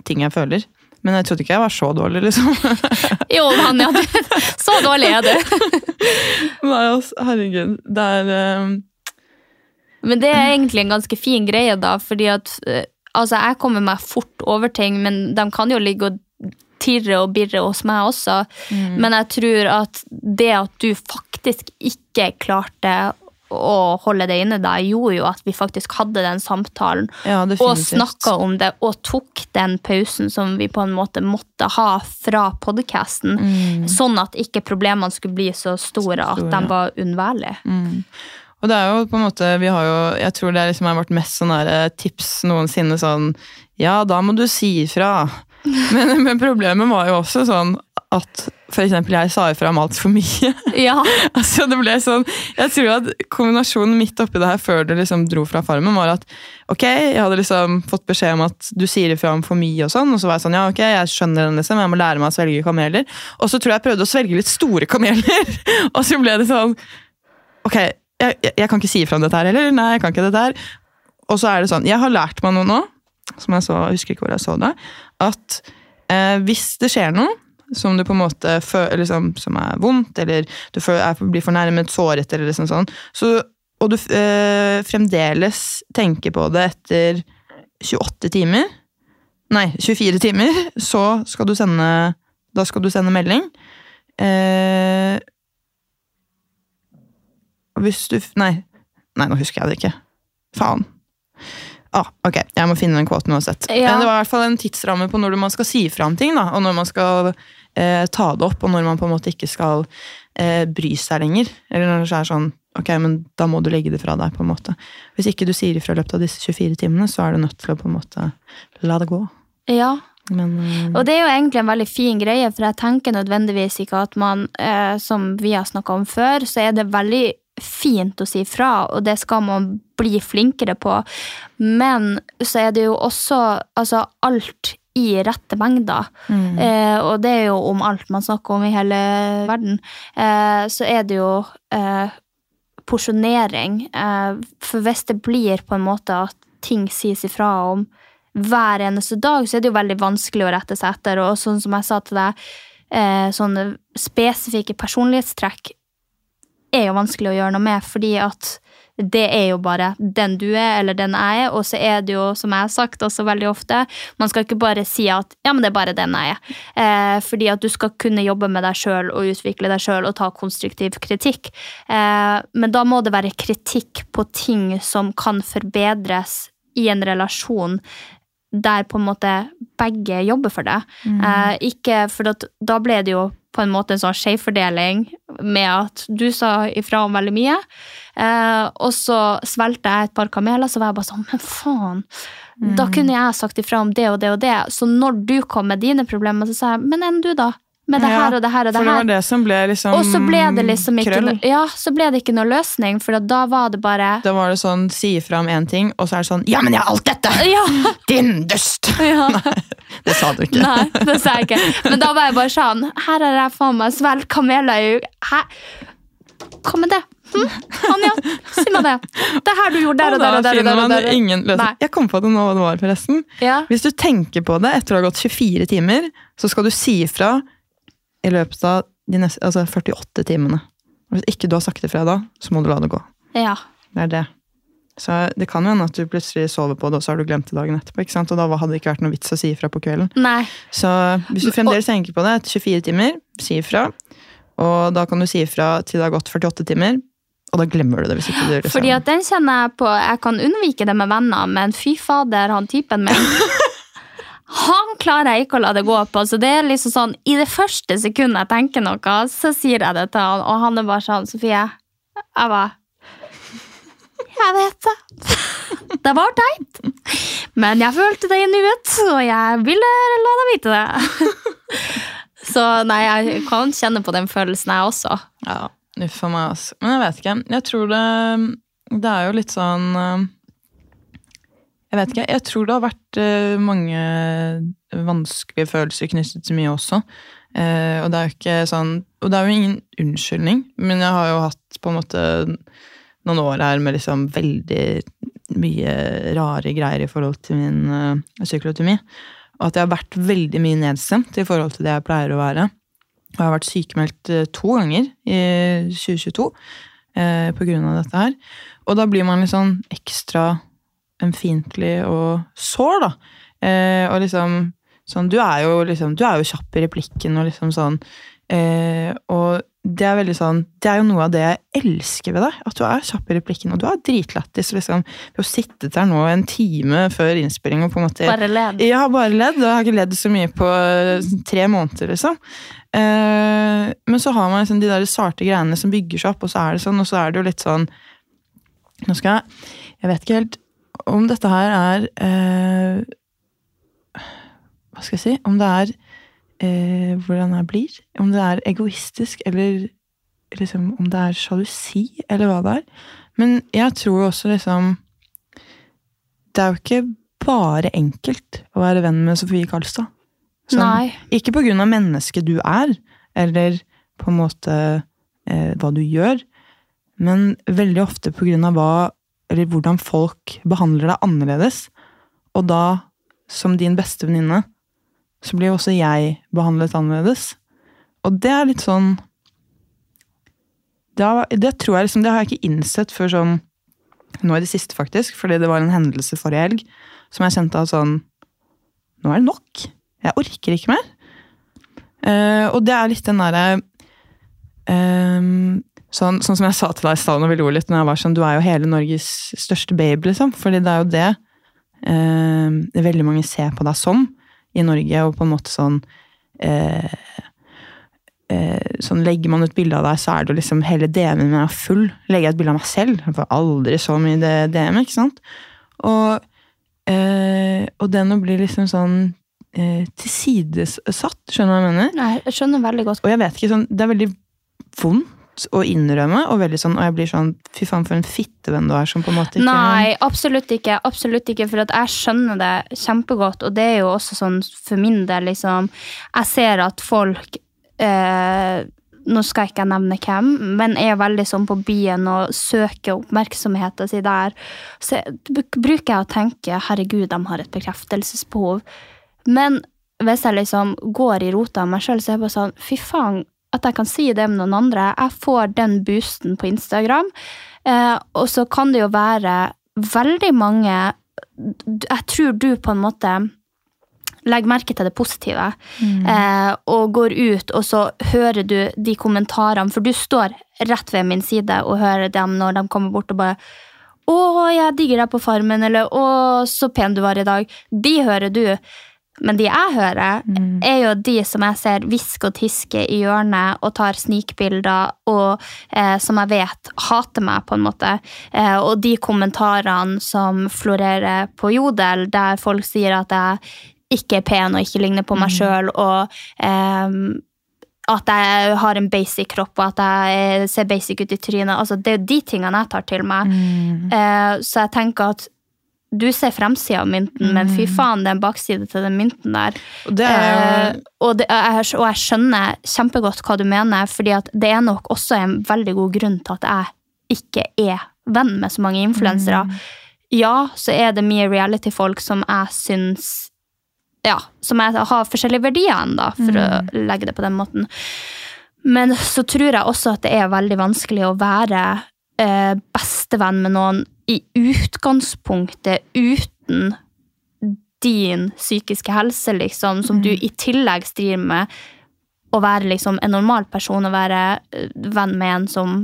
ting jeg føler. Men jeg trodde ikke jeg var så dårlig, liksom. Jo, Anja, du, så dårlig er du. Nei, altså, herregud. Det er eh, Men det er egentlig en ganske fin greie, da, fordi at eh, Altså, jeg kommer meg fort over ting, men de kan jo ligge og tirre og birre hos meg også. Men jeg tror at det at du faktisk ikke klarte å holde det inne da, gjorde jo at vi faktisk hadde den samtalen. Ja, og snakka om det, og tok den pausen som vi på en måte måtte ha fra podkasten. Sånn at ikke problemene skulle bli så store at store, de ja. var unnværlige. Og det er jo på en måte, vi har jo, Jeg tror det liksom er vårt mest sånn eh, tips noensinne sånn Ja, da må du si ifra. Men, men problemet var jo også sånn at eksempel jeg sa ifra om altfor mye. Ja. altså det ble sånn, Jeg tror at kombinasjonen midt oppi det her før du liksom dro fra farmen, var at ok, jeg hadde liksom fått beskjed om at du sier ifra om for mye, og sånn, og så var jeg sånn ja, ok, jeg skjønner den liksom, jeg må lære meg å svelge kameler. Og så tror jeg jeg prøvde å svelge litt store kameler, og så ble det sånn ok, jeg, jeg, jeg kan ikke si ifra om dette her heller. Nei, jeg kan ikke dette her. Og så er det sånn, jeg har lært meg noe nå, som jeg så, jeg husker ikke hvor jeg så det, at eh, hvis det skjer noe som du på en måte føler, liksom, som er vondt, eller du føler, er, blir fornærmet, såret, eller liksom sånn, så, og du øh, fremdeles tenker på det etter 28 timer, nei, 24 timer, så skal du sende, da skal du sende melding. Eh, hvis du Nei, nei, nå husker jeg det ikke. Faen. Ah, ok, jeg må finne den kvoten uansett. Ja. Det var i hvert fall en tidsramme på når man skal si fra om ting, da, og når man skal eh, ta det opp, og når man på en måte ikke skal eh, bry seg lenger. Eller når det er sånn Ok, men da må du legge det fra deg, på en måte. Hvis ikke du sier ifra i løpet av disse 24 timene, så er du nødt til å på en måte la det gå. Ja, Men eh, Og det er jo egentlig en veldig fin greie, for jeg tenker nødvendigvis ikke at man, eh, som vi har snakka om før, så er det veldig fint å si fra, og det skal man bli flinkere på. Men så er det jo også altså alt i rette mengder. Eh, og det er jo om alt man snakker om i hele verden. Eh, så er det jo eh, porsjonering. Eh, for hvis det blir på en måte at ting sies ifra om hver eneste dag, så er det jo veldig vanskelig å rette seg etter. Og sånn som jeg sa til deg, eh, sånne spesifikke personlighetstrekk er jo vanskelig å gjøre noe med, fordi at det er jo bare den du er, eller den jeg er, og så er det jo, som jeg har sagt også veldig ofte, man skal ikke bare si at ja, men det er bare den jeg er. Eh, fordi at du skal kunne jobbe med deg sjøl og utvikle deg sjøl og ta konstruktiv kritikk. Eh, men da må det være kritikk på ting som kan forbedres i en relasjon der på en måte begge jobber for det. Eh, ikke, for da ble det jo på en måte en sånn skjevfordeling med at du sa ifra om veldig mye, eh, og så svelgte jeg et par kameler, så var jeg bare sånn Men faen! Da kunne jeg sagt ifra om det og det og det. Så når du kom med dine problemer, så sa jeg Men enn du, da? Med det her og det her og det For det var det som ble liksom Og så ble det liksom ikke krøll. no, Ja, så ble det ikke noe løsning, for da var det bare Da var det sånn, si ifra om én ting, og så er det sånn Ja, men jeg har alt dette! Ja! Din dust! ja. Det sa du ikke. Nei, det sa jeg ikke. Men da var jeg bare sånn Her har jeg faen meg svelget kameler i Hæ? Hva med det? Hm? Anja, si meg det. Det her du gjorde der og der Og der og der. og der, og der. Jeg kom på det nå hva det var, forresten. Ja. Hvis du tenker på det etter å ha gått 24 timer, så skal du si ifra i løpet av de neste, altså 48 timene. Hvis ikke du har sagt ifra da, så må du la det gå. ja. Det er det. Så det kan jo hende at du plutselig sover på det, og så har du glemt det dagen etterpå. ikke sant? Og da hadde det ikke vært noe vits å si ifra på kvelden. Nei. Så hvis du fremdeles tenker på det etter 24 timer, si ifra. Og da kan du si ifra til det har gått 48 timer, og da glemmer du det. hvis ikke du liksom... Fordi at den kjenner jeg på Jeg kan unnvike det med venner, men fy fader, han typen min Han klarer jeg ikke å la det gå på. Så det er liksom sånn, I det første sekundet jeg tenker noe, så sier jeg det til han, og han er bare sånn Sofie, jeg bare Jeg vet det. Det var teit. Men jeg følte det i nuet, og jeg ville la deg vite det. Så nei, jeg kan kjenne på den følelsen, jeg også. Ja, uff a meg, altså. Men jeg vet ikke. Jeg tror det Det er jo litt sånn eh, Jeg vet ikke. Jeg tror det har vært eh, mange vanskelige følelser knyttet til mye også. Eh, og det er jo ikke sånn Og det er jo ingen unnskyldning, men jeg har jo hatt på en måte noen år her med liksom veldig mye rare greier i forhold til min uh. Og at jeg har vært veldig mye nedstemt i forhold til det jeg pleier å være. Og jeg har vært sykemeldt to ganger i 2022 eh, på grunn av dette her. Og da blir man litt sånn ekstra ømfintlig og sår, da. Eh, og liksom sånn Du er jo liksom Du er jo kjapp i replikken og liksom sånn. Eh, og det er veldig sånn Det er jo noe av det jeg elsker ved deg. At du er kjapp i replikken, og du er dritlættis. Liksom, vi har sittet der nå en time før innspilling og på en måte Bare ledd. Ja, bare ledd, og jeg har ikke ledd så mye på eh, tre måneder, liksom. Eh, men så har man liksom de der sarte greiene som bygger seg opp, og så er det sånn, og så er det jo litt sånn Nå skal jeg Jeg vet ikke helt om dette her er eh, Hva skal jeg si? Om det er eh, hvordan jeg blir. Om det er egoistisk, eller liksom, om det er sjalusi, eller hva det er. Men jeg tror også liksom Det er jo ikke bare enkelt å være venn med Sofie Karlstad. Sånn, Nei. Ikke på grunn av mennesket du er, eller på en måte eh, hva du gjør, men veldig ofte på grunn av hva, eller hvordan folk behandler deg annerledes. Og da, som din beste venninne, så blir jo også jeg behandlet annerledes. Og det er litt sånn det, har, det tror jeg liksom, det har jeg ikke innsett før sånn nå i det siste, faktisk, fordi det var en hendelse forrige helg som jeg kjente at sånn Nå er det nok. Jeg orker ikke mer. Uh, og det er litt den derre ehm, sånn, sånn som jeg sa til deg i stad når vi lo litt, når jeg var sånn Du er jo hele Norges største babe, liksom. Fordi det er jo det eh, veldig mange ser på deg som i Norge, og på en måte sånn eh, eh, sånn Legger man ut bilde av deg, så er det jo liksom hele DM-en min er full. Legger jeg et bilde av meg selv, jeg får aldri så mye DM, ikke sant? Og, eh, og den å bli liksom sånn eh, tilsidesatt, skjønner du hva jeg mener? Nei, jeg skjønner veldig godt. Og jeg vet ikke, sånn, det er veldig vondt å innrømme, og, veldig sånn, og jeg blir sånn Fy faen, for en fittevenn du er, som på en måte ikke Nei, absolutt ikke. Absolutt ikke, for jeg skjønner det kjempegodt. Og det er jo også sånn for min del, liksom Jeg ser at folk eh, Nå skal jeg ikke nevne hvem, men er veldig sånn på byen og søker oppmerksomheten sin der. Så bruker jeg å tenke herregud, de har et bekreftelsesbehov. Men hvis jeg liksom går i rota av meg sjøl, så er jeg bare sånn fy faen. At jeg kan si det med noen andre. Jeg får den boosten på Instagram. Eh, og så kan det jo være veldig mange Jeg tror du på en måte legger merke til det positive. Eh, og går ut, og så hører du de kommentarene. For du står rett ved min side og hører dem når de kommer bort og bare 'Å, jeg digger deg på Farmen', eller 'Å, så pen du var i dag'. De hører du. Men de jeg hører, er jo de som jeg ser hvisker og tiske i hjørnet og tar snikbilder, og eh, som jeg vet hater meg, på en måte. Eh, og de kommentarene som florerer på Jodel, der folk sier at jeg ikke er pen og ikke ligner på meg sjøl, og eh, at jeg har en basic kropp, og at jeg ser basic ut i trynet. Altså, det er jo de tingene jeg tar til meg. Eh, så jeg tenker at du ser fremsida av mynten, men fy faen, det er en bakside til den mynten der. Det er Eh, og, det, jeg, og jeg skjønner kjempegodt hva du mener, fordi det er nok også en veldig god grunn til at jeg ikke er venn med så mange influensere. Ja, så er det mye reality-folk som jeg syns Ja, som jeg har forskjellige verdier enn, da, for å legge det på den måten. Men så tror jeg også at det er veldig vanskelig å være bestevenn med noen i utgangspunktet uten din psykiske helse, liksom, som du i tillegg strir med. Å være liksom en normal person og være eh, venn med en som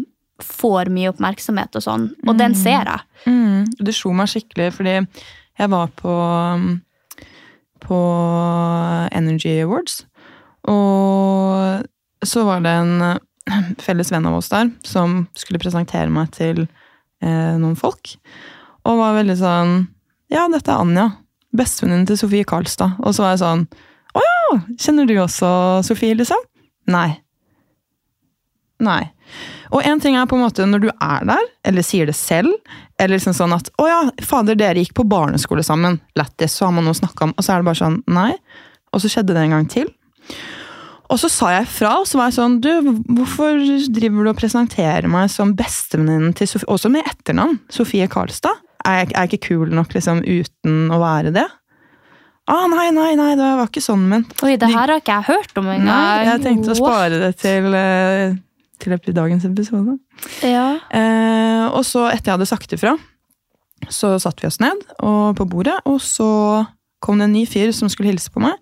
får mye oppmerksomhet og sånn. Og den ser jeg. Mm, det slo meg skikkelig, fordi jeg var på, på Energy Awards. Og så var det en eh, felles venn av oss der som skulle presentere meg til eh, noen folk. Og var veldig sånn Ja, dette er Anja. Bestevenninnen til Sofie Karlstad. Og så var jeg sånn Å ja! Kjenner du også Sofie, liksom? Nei. Nei. Og en ting er på en måte når du er der, eller sier det selv, eller liksom sånn at 'Å ja, fader, dere gikk på barneskole sammen', lættis, så har man noe å snakke om. Og så er det bare sånn 'nei'. Og så skjedde det en gang til. Og så sa jeg fra, og så var jeg sånn Du, hvorfor driver du og presenterer meg som bestevenninnen til Sofie Også med etternavn. Sofie Karlstad. Er jeg, er jeg ikke kul nok liksom uten å være det? Ah, nei, nei, nei, det var ikke sånn ment. Oi, det her har ikke jeg hørt om engang. Nei, jeg tenkte å spare det til, eh, til dagens episode. Ja. Eh, og så, etter jeg hadde sagt ifra, så satte vi oss ned på bordet, og så kom det en ny fyr som skulle hilse på meg.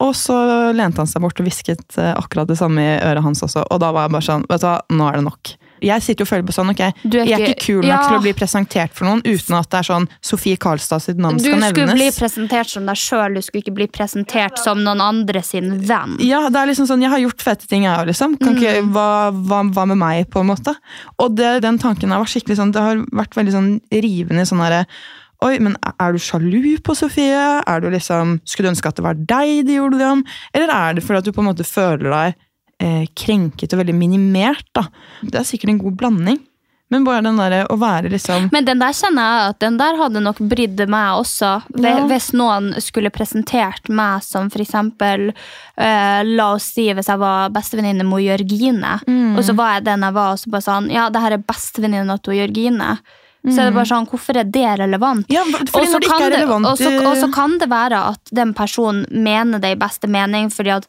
Og så lente han seg bort og hvisket eh, akkurat det samme i øret hans også. Og da var jeg bare sånn, vet du hva, nå er det nok. Jeg sitter jo og føler på sånn, ok, er ikke, jeg er ikke- ikke kul nok Ja. til å bli presentert for noen uten at det er sånn Sofie Karlstad sitt navn skal nevnes. Du skulle bli presentert som deg sjøl, du skulle ikke bli presentert som noen andre sin venn. Ja, det er liksom sånn, jeg har gjort fete ting jeg òg, liksom. Kan ikke, Mm. hva, hva, hva med meg, på en måte? Og det, den tanken har vært skikkelig sånn, det har vært veldig sånn rivende sånn herre Oi, men er du sjalu på Sofie? Er du liksom, Skulle du ønske at det var deg de gjorde det om? Eller er det fordi at du på en måte føler deg eh, krenket og veldig minimert? da? Det er sikkert en god blanding. Men bare den der, å være liksom Men den der kjenner jeg at den der hadde nok brydd meg også. Ja. Hvis noen skulle presentert meg som for eksempel eh, La oss si hvis jeg var bestevenninne med Jørgine, Mm. og så var jeg den jeg var, og så bare sånn Ja, det her er bestevenninna til Jørgine. Så er det bare sånn, hvorfor er det relevant? Mm. Ja, fordi når det ikke kan er det- relevant Og så, og så eh, kan det være at den personen mener det i beste mening, fordi at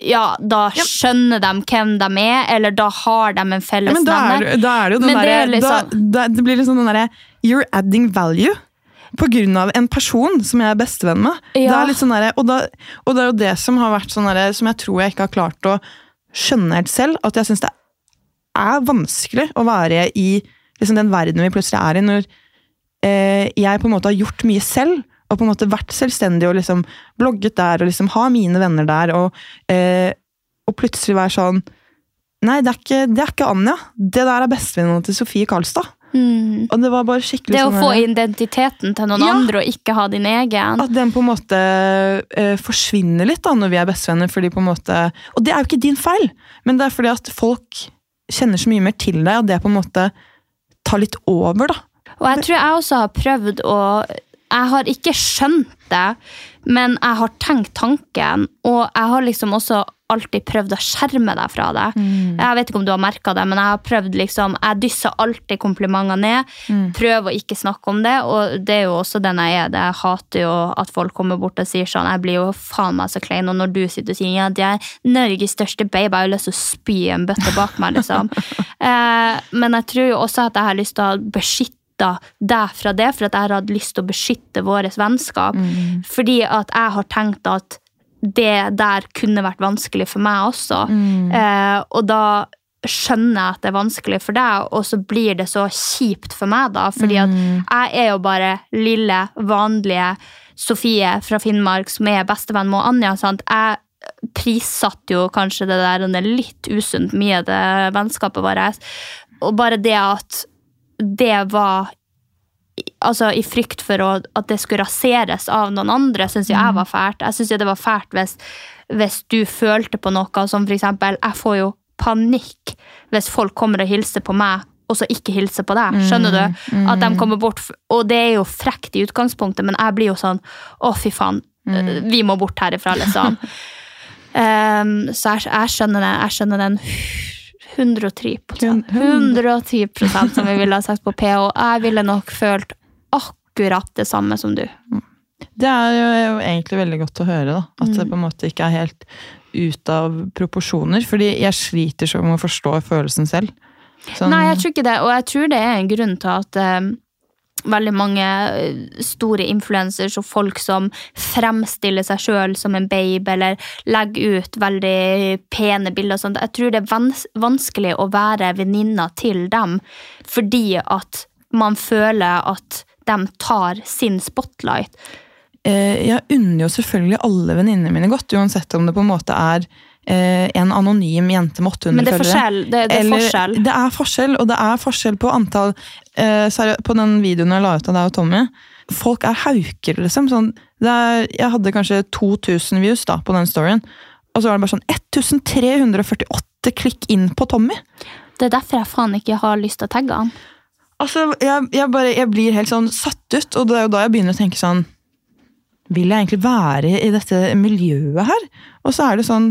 ja, da skjønner de hvem de er, eller da har de en ja, felles men da er, nevner. det- da er det jo den er derre liksom- da, da, Det blir liksom den derre You're adding value. På grunn av en person som jeg er bestevenn med. Det er sånn der, og, da, og det er jo det som har vært sånn derre, som jeg tror jeg ikke har klart å skjønne helt selv. At jeg syns det er vanskelig å være i liksom den verden vi plutselig er i, når eh, jeg på en måte har gjort mye selv. Og på en måte vært selvstendig og liksom blogget der og liksom ha mine venner der. Og, eh, og plutselig være sånn Nei, det er ikke, det er ikke Anja. Det der er bestevenninna til Sofie Karlstad. Mm. Og det var bare skikkelig Det å sånn få identiteten til noen Ja. andre og ikke ha din egen. At den på en måte eh, forsvinner litt da når vi er bestevenner. fordi på en måte, Og det er jo ikke din feil, men det er fordi at folk kjenner så mye mer til deg, og det på en måte tar litt over. da. Og jeg tror jeg også har prøvd å jeg har ikke skjønt det, men jeg har tenkt tanken, og jeg har liksom også alltid prøvd å skjerme deg fra det. Jeg vet ikke om du har merka det, men jeg har prøvd liksom Jeg dysser alltid komplimenter ned. Prøver å ikke snakke om det, og det er jo også den jeg er. Det. Jeg hater jo at folk kommer bort og sier sånn Jeg blir jo faen meg så klein, og når du sitter og sier ja, det er Norges største babe, jeg har jo lyst til å spy en bøtte bak meg, liksom. eh, men jeg tror jo også at jeg har lyst til å beskytte deg fra det, for at jeg hadde lyst til å beskytte vårt vennskap. Fordi at jeg har tenkt at det der kunne vært vanskelig for meg også. Eh, og da skjønner jeg at det er vanskelig for deg, og så blir det så kjipt for meg, da. Fordi at jeg er jo bare lille, vanlige Sofie fra Finnmark som er bestevenn med Anja. Sant? Jeg prissatte jo kanskje det der er litt usunt mye, det vennskapet vårt. Og bare det at det var altså i frykt for å, at det skulle raseres av noen andre, syns jeg var fælt. Jeg syns det var fælt hvis, hvis du følte på noe, som for eksempel Jeg får jo panikk hvis folk kommer og hilser på meg, og så ikke hilser på deg. Skjønner du? At de kommer bort, Og det er jo frekt i utgangspunktet, men jeg blir jo sånn Å, fy faen. Vi må bort herifra, liksom. Um, så jeg, jeg skjønner det. Jeg skjønner den 110% 110% som vi ville ha sagt på PH. Jeg ville nok følt akkurat det samme som du. Det er jo, egentlig veldig godt å høre, da. At det på en måte ikke er helt ut av proporsjoner. Fordi jeg sliter så med å forstå følelsen selv. Sånn- Nei, jeg tror ikke det, og jeg tror det er en grunn til at eh, veldig mange eh, store influencers og folk som fremstiller seg sjøl som en babe, eller legger ut veldig pene bilder og sånt, jeg tror det er vans vanskelig å være venninna til dem, fordi at man føler at de tar sin spotlight. Eh, jeg unner jo selvfølgelig alle venninnene mine godt, uansett om det på en måte er en anonym jente med 800 Men det er følgere. forskjell. Det, det er Eller- forskjell. Det er forskjell, og det er forskjell på antall eh, På den videoen jeg la ut av deg og Tommy, folk er hauker, liksom. Sånn, det er, jeg hadde kanskje 2000 views da, på den storyen, og så var det bare sånn 1348 klikk inn på Tommy. Det er derfor jeg faen ikke har lyst til å tagge han. Altså, jeg, jeg, bare, jeg blir helt sånn satt ut, og det er jo da jeg begynner å tenke sånn Vil jeg egentlig være i dette miljøet her? Og så er det sånn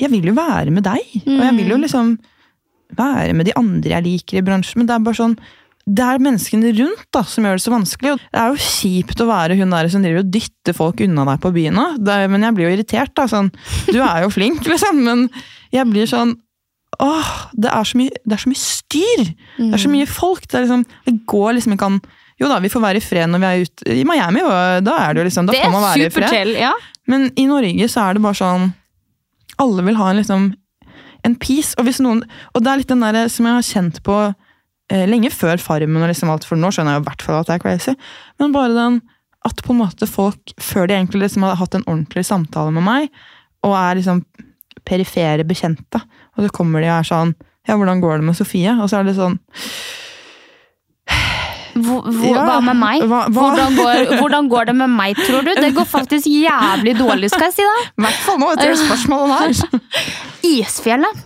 Jeg vil jo være med deg, og jeg vil jo liksom være med de andre jeg liker i bransjen, men det er bare sånn det er menneskene rundt da, som gjør det så vanskelig. og Det er jo kjipt å være hun der som driver og dytter folk unna deg på byen. er- Men jeg blir jo irritert. da, sånn, Du er jo flink, liksom, men jeg blir sånn Åh, det er så mye, er så mye styr! Det er så mye folk. Det, liksom, det går liksom ikke an Jo da, vi får være i fred når vi er ute i Miami, da er det jo liksom, da får man være i fred. ja. Men i Norge så er det bare sånn Alle vil ha en liksom en peace. Og hvis noen Og det er litt den der som jeg har kjent på eh, lenge før Farmen og liksom alt, for nå skjønner jeg i hvert fall at det er crazy. Men bare den at på en måte folk, før de egentlig liksom har hatt en ordentlig samtale med meg, og er liksom perifere bekjente, og så kommer de og er sånn Ja, hvordan går det med Sofie? Og så er det sånn Hvor, hvor, Ja, hva med meg? hva- hva- Hvordan, går, hvordan går det med meg, tror du? Det går faktisk jævlig dårlig, skal jeg si da. I hvert fall nå etter det spørsmålet her! Isfjellet.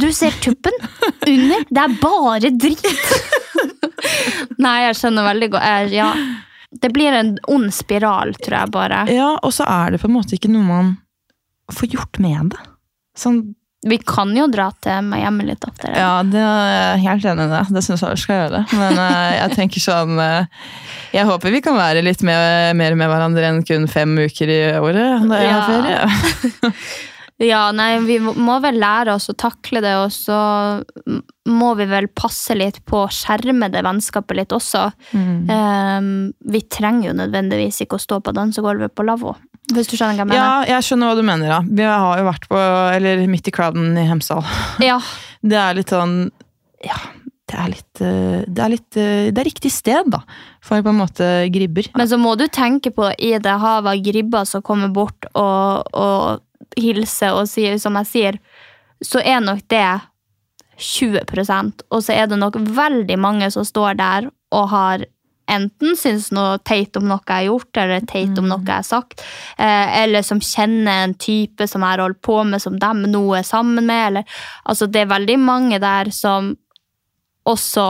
Du ser tuppen. Under. Det er bare dritt. Nei, jeg skjønner veldig godt. Ja. Det blir en ond spiral, tror jeg bare. Ja, og så er det på en måte ikke noe man får gjort med det. Sånn Vi kan jo dra til Miami litt oftere. Ja, det er helt enig i det. Det syns jeg vi skal gjøre. Men eh, jeg tenker sånn eh, Jeg håper vi kan være litt mer, mer med hverandre enn kun fem uker i året da jeg har Ja. ferie. Ja, nei, vi må vel lære oss å takle det, og så må vi vel passe litt på å skjerme det vennskapet litt også. Mm. Um, vi trenger jo nødvendigvis ikke å stå på dansegulvet på lavvo. Hvis du skjønner hva jeg mener? Ja, jeg skjønner hva du mener. da. Vi har jo vært på Eller midt i crowden i Hemsedal. Ja. Det er litt sånn Ja, det er litt eh, Det er litt eh, Det er riktig sted, da. For på en måte gribber. Men så må du tenke på i det havet av gribber som kommer bort og, og hilser og sier som jeg sier, så er nok det 20% og så er det nok veldig mange som står der og har enten syns noe teit om noe jeg har gjort, eller teit om noe jeg har sagt, eh, eller som kjenner en type som jeg har holdt på med, som dem nå er sammen med. Eller, altså, det er veldig mange der som også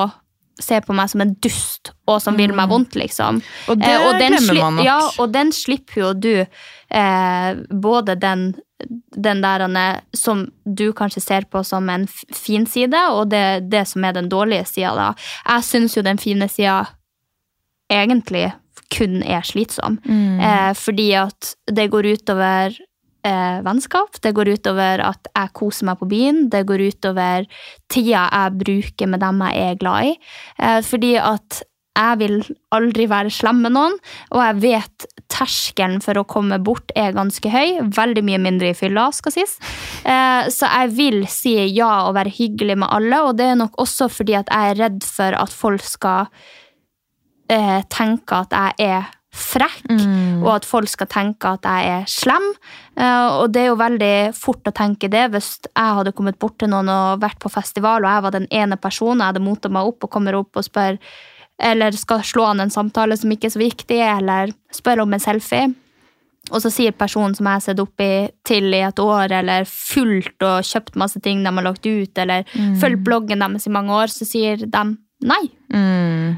ser på meg som en dust og som vil meg vondt, liksom. Mm. Og det og den glemmer man nok. Ja, og den slipper jo du. Eh, både den, den der som du kanskje ser på som en fin side, og det, det som er den dårlige sida. da. Jeg syns jo den fine sida egentlig kun er slitsom. Mm. Eh, fordi at det går utover eh, vennskap, det går utover at jeg koser meg på byen, det går utover tida jeg bruker med dem jeg er glad i. Eh, fordi at jeg vil aldri være slem med noen, og jeg vet terskelen for å komme bort er ganske høy. Veldig mye mindre i fylla, skal sies. Eh, så jeg vil si ja og være hyggelig med alle, og det er nok også fordi at jeg er redd for at folk skal eh, tenke at jeg er frekk, og at folk skal tenke at jeg er slem. Eh, og det er jo veldig fort å tenke det hvis jeg hadde kommet bort til noen og vært på festival, og jeg var den ene personen, jeg hadde motet meg opp og kommer opp og spør eller skal slå an en samtale som ikke er så viktig, eller spør om en selfie. Og så sier personen som jeg har sett opp i, til i et år, eller fulgt og kjøpt masse ting de har lagt ut, eller fulgt bloggen deres i mange år, så sier de nei. Mm.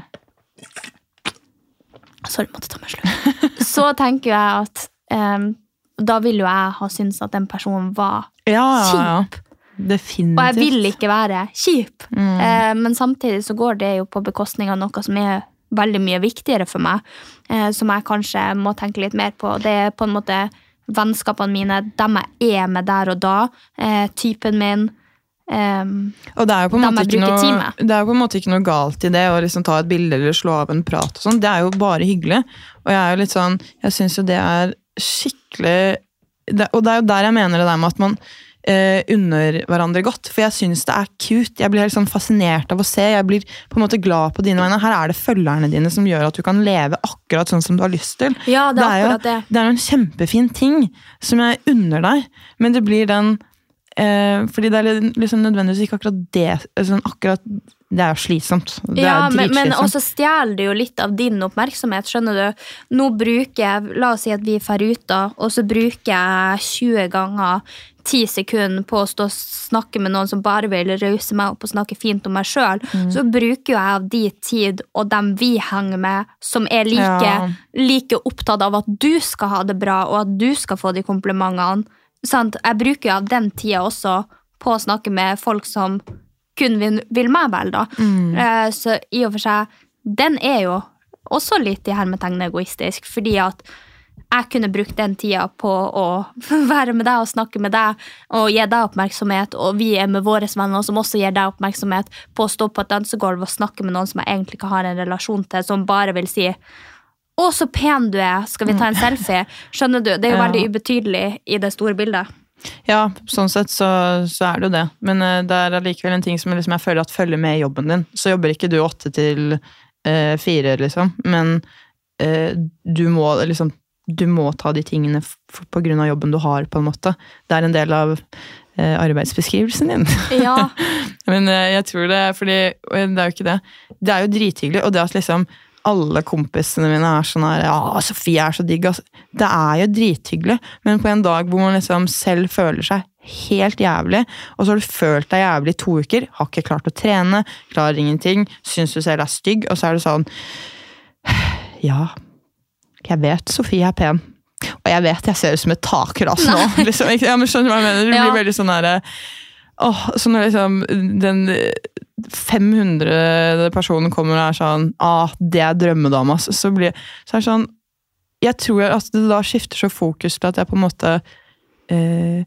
Sorry, måtte ta meg slurk. Så tenker jeg at um, da vil jo jeg ha syntes at den personen var ja. kjip. Definitivt. Og jeg vil ikke være kjip. Mm. Uh, men samtidig så går det jo på bekostning av noe som er veldig mye viktigere for meg, uh, som jeg kanskje må tenke litt mer på. Det er på en måte vennskapene mine, dem jeg er med der og da, uh, typen min. Em, Og det er, jo på en måte ikke noe, det er jo på en måte ikke noe galt i det å liksom ta et bilde eller slå av en prat. og sånn. Det er jo bare hyggelig. Og jeg er jo litt sånn, jeg syns jo det er skikkelig det, Og det er jo der jeg mener det der med at man eh, unner hverandre godt. For jeg syns det er cute. Jeg blir helt sånn fascinert av å se. Jeg blir på en måte glad på dine vegne. Her er det følgerne dine som gjør at du kan leve akkurat sånn som du har lyst til. Ja, det er jo, akkurat det. det er jo en kjempefin ting som jeg unner deg, men det blir den eh, Fordi det er li- liksom nødvendigvis ikke akkurat det sånn akkurat, Det er jo slitsomt. Det ja, er men, men også stjeler det jo litt av din oppmerksomhet, skjønner du. Nå bruker jeg, La oss si at vi drar ut, da, og så bruker jeg 20 ganger 10 sekunder på å stå og snakke med noen som bare vil rause meg opp og snakke fint om meg sjøl. Mm. Så bruker jeg av de tid og dem vi henger med, som er like, Ja. like opptatt av at du skal ha det bra, og at du skal få de komplimentene. Sant? Jeg bruker jo av den tida også på å snakke med folk som kun vil, vil meg vel, da. Eh, Så i og for seg, den er jo også litt i hermetegn egoistisk, fordi at jeg kunne brukt den tida på å være med deg og snakke med deg og gi deg oppmerksomhet, og vi er med våre venner som også gir deg oppmerksomhet, på å stå på et dansegulv og snakke med noen som jeg egentlig ikke har en relasjon til, som bare vil si 'Å, så pen du er, skal vi ta en selfie?' Skjønner du? Det er jo veldig ubetydelig i det store bildet. Ja, sånn sett så, så er det jo det. Men uh, det er allikevel en ting som liksom jeg føler at følger med i jobben din. Så jobber ikke du åtte til eh, fire, liksom. Men uh, du må liksom du må ta de tingene på grunn av jobben du har, på en måte. Det er en del av arbeidsbeskrivelsen din. Ja, Men jeg tror det fordi Det er jo ikke det. Det er jo drithyggelig, og det at liksom alle kompisene mine er sånn her Ja, Sofie er så digg, ass. Det er jo drithyggelig, men på en dag hvor man liksom selv føler seg helt jævlig, og så har du følt deg jævlig i to uker, har ikke klart å trene, klarer ingenting, syns du selv er stygg, og så er det sånn Ja, jeg vet Sofie er pen. Og jeg vet jeg ser ut som et takras nå. Liksom, ja, men skjønner du hva jeg mener? Du Ja. blir veldig sånn derre Åh, så når liksom den 500. personer kommer og er sånn ah, det er drømmedama, så, så blir så er det sånn Jeg tror at det da skifter så fokus til at jeg på en måte eh,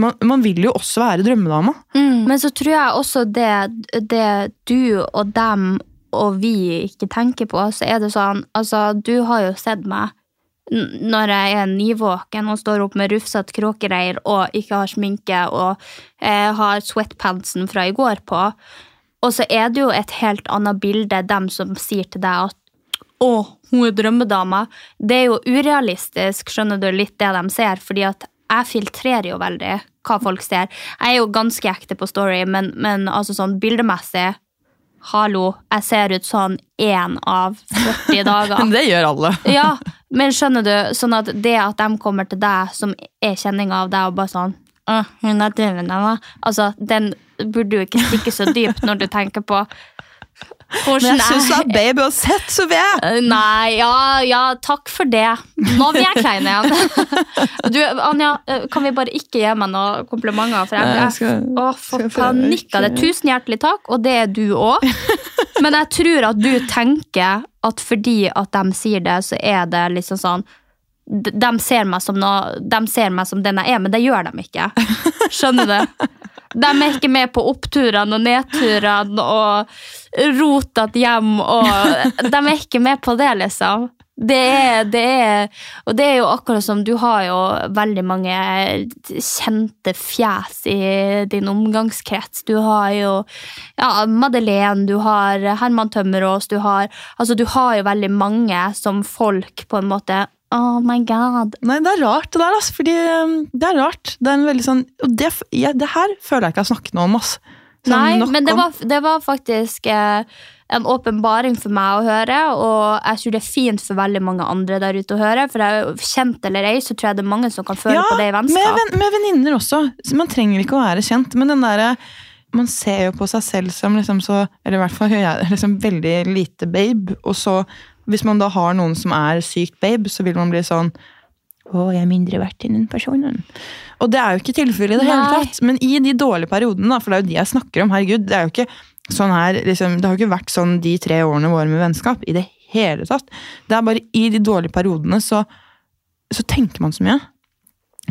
man, man vil jo også være drømmedama. Men så tror jeg også det, det du og dem og vi ikke tenker på, så er det sånn Altså, du har jo sett meg når jeg er nyvåken og står opp med rufsete kråkereir og ikke har sminke og eh, har sweatpantsen fra i går på. Og så er det jo et helt annet bilde, dem som sier til deg at å, hun er drømmedama. Det er jo urealistisk, skjønner du, litt det de ser, fordi at jeg filtrerer jo veldig hva folk ser. Jeg er jo ganske ekte på story, men, men altså sånn bildemessig Hallo, jeg ser ut sånn én av 40 dager. Men det gjør alle. Ja, men skjønner du, sånn at det at de kommer til deg, som er kjenninga av deg, og bare sånn «Å, hun er drømmedama. Altså, den burde jo ikke stikke så dypt når du tenker på hvordan Men jeg syns du baby har sett uansett, Sofie! er. Nei, ja, ja, takk for det. Nå blir jeg klein igjen. Du, Anja, eh, kan vi bare ikke gi meg noen komplimenter? For jeg, jeg jeg, skal- å, for panikk av det. Tusen hjertelig takk, og det er du òg. Men jeg tror at du tenker at fordi at de sier det, så er det liksom sånn de de ser, meg som noe, de ser meg som den jeg er, men det gjør de ikke. Skjønner du? De er ikke med på oppturene og nedturene og rotete hjem. Og de er ikke med på det, liksom. Det er, det er Og det er jo akkurat som du har jo veldig mange kjente fjes i din omgangskrets. Du har jo ja, Madeleine, du har Herman Tømmerås, du har Altså, du har jo veldig mange som folk på en måte Oh my god. Nei, det er rart det der, altså. Fordi um, det er rart. Det er en veldig sånn Og det, ja, det her føler jeg ikke jeg har snakket noe om, ass. Sånn Nei, men det var, det var faktisk eh, en åpenbaring for meg å høre, og jeg tror det er fint for veldig mange andre der ute å høre. For jeg kjent eller ei, så tror jeg det er mange som kan føle på det i med, vennskap. ven- med venninner også. Man trenger ikke å være kjent, men den derre Man ser jo på seg selv som liksom så Eller i hvert fall gjør jeg liksom veldig lite babe, og så hvis man da har noen som er sykt babe, så vil man bli sånn å, jeg er mindre verdt enn den personen. Og det er jo ikke tilfellet i det hele tatt. Men i de dårlige periodene, da, for det er jo de jeg snakker om, herregud, det er jo ikke sånn her, liksom, det har jo ikke vært sånn de tre årene våre med vennskap i det hele tatt. Det er bare i de dårlige periodene så, så tenker man så mye.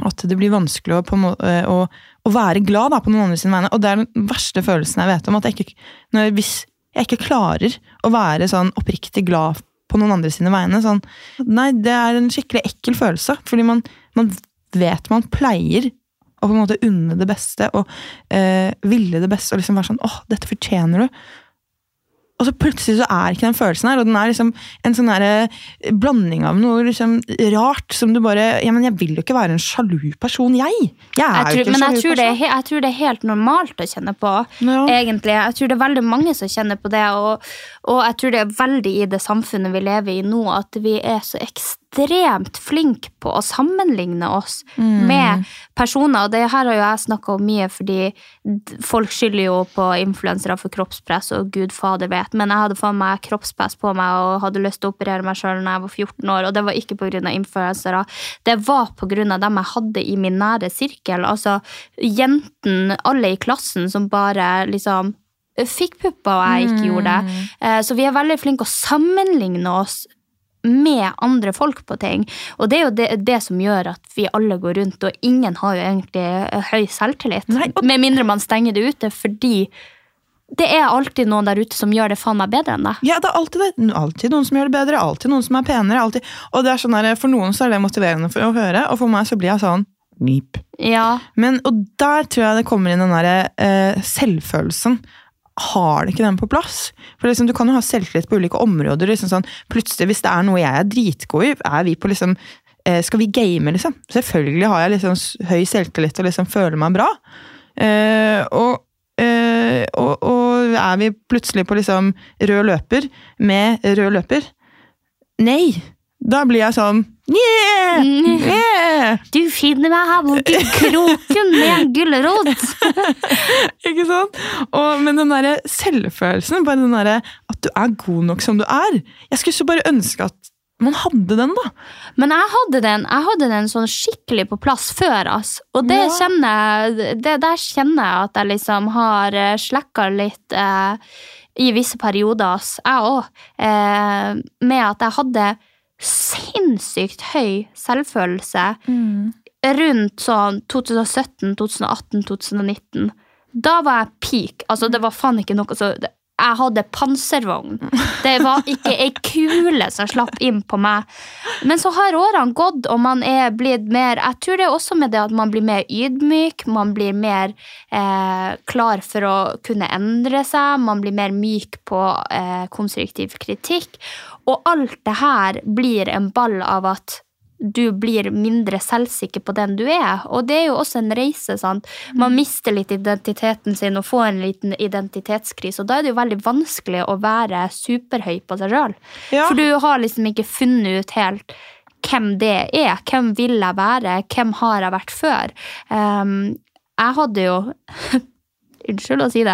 At det blir vanskelig å, må- eh, å, å være glad da, på noen andre sine vegne. Og det er den verste følelsen jeg vet om. at jeg ikke, når, Hvis jeg ikke klarer å være sånn oppriktig glad på noen andre sine vegne. Sånn, nei, det er en skikkelig ekkel følelse. Fordi man, man vet man pleier å på en måte unne det beste og eh, ville det beste og liksom være sånn åh, dette fortjener du. Og så plutselig så er ikke den følelsen her, og den er liksom en sånn der, eh, blanding av noe liksom rart som du bare Ja, men jeg vil jo ikke være en sjalu person, jeg! Jeg er Jeg jo ikke en sjalu tror, er, person. he- jeg tror det er helt normalt å kjenne på, Ja. egentlig. Jeg tror det er veldig mange som kjenner på det, og, og jeg tror det er veldig i det samfunnet vi lever i nå, at vi er så ekstremt flinke på å sammenligne oss Mm. med personer. Og det her har jo jeg snakka om mye, fordi folk skylder jo på influensere for kroppspress, og gud fader vet. Men jeg hadde faen meg kroppspress på meg og hadde lyst til å operere meg sjøl når jeg var 14 år, og det var ikke pga. influensere. Det var pga. dem jeg hadde i min nære sirkel. Altså jentene, alle i klassen som bare liksom fikk pupper, og jeg ikke gjorde det. Eh, Så vi er veldig flinke å sammenligne oss med andre folk på ting. Og det er jo det, det som gjør at vi alle går rundt, og ingen har jo egentlig eh, høy selvtillit. Nei, og- Med mindre man stenger det ute, fordi det er alltid noen der ute som gjør det faen meg bedre enn deg. Ja, det er alltid, det. alltid noen som gjør det bedre, alltid noen som er penere. Alltid. Og det er sånn der, For noen så er det motiverende for å høre, og for meg så blir jeg sånn Nip. Ja, Men, og der tror jeg det kommer inn den der eh, selvfølelsen. Har det ikke den på plass? For liksom, Du kan jo ha selvtillit på ulike områder. Liksom sånn, plutselig Hvis det er noe jeg er dritgod i, er vi på liksom eh, Skal vi game, liksom? Selvfølgelig har jeg liksom høy selvtillit og liksom føler meg bra. Eh, og, eh, og, og er vi plutselig på liksom rød løper med rød løper? Nei! Da blir jeg sånn yeah! yeah! du finner meg her borti kroken med en gulrot! Ikke sant? Og, men den derre selvfølelsen, bare den derre at du er god nok som du er Jeg skulle så bare ønske at man hadde den, da. Men jeg hadde den, jeg hadde den sånn skikkelig på plass før, ass. Og det Ja. kjenner jeg, det, der kjenner jeg at jeg liksom har eh, slekka litt eh, i visse perioder, ass. Jeg òg. Eh, med at jeg hadde sinnssykt høy selvfølelse rundt sånn 2017, 2018, 2019. Da var jeg peak. Altså, det var faen ikke noe så Jeg hadde panservogn. Det var ikke ei kule som slapp inn på meg. Men så har årene gått, og man er blitt mer Jeg tror det er også med det at man blir mer ydmyk, man blir mer eh, klar for å kunne endre seg, man blir mer myk på eh, konstruktiv kritikk. Og alt det her blir en ball av at du blir mindre selvsikker på den du er. Og det er jo også en reise. sant? Man mister litt identiteten sin og får en liten identitetskrise. Og da er det jo veldig vanskelig å være superhøy på seg sjøl. Ja. For du har liksom ikke funnet ut helt hvem det er. Hvem vil jeg være? Hvem har jeg vært før? Um, jeg hadde jo Unnskyld å si det.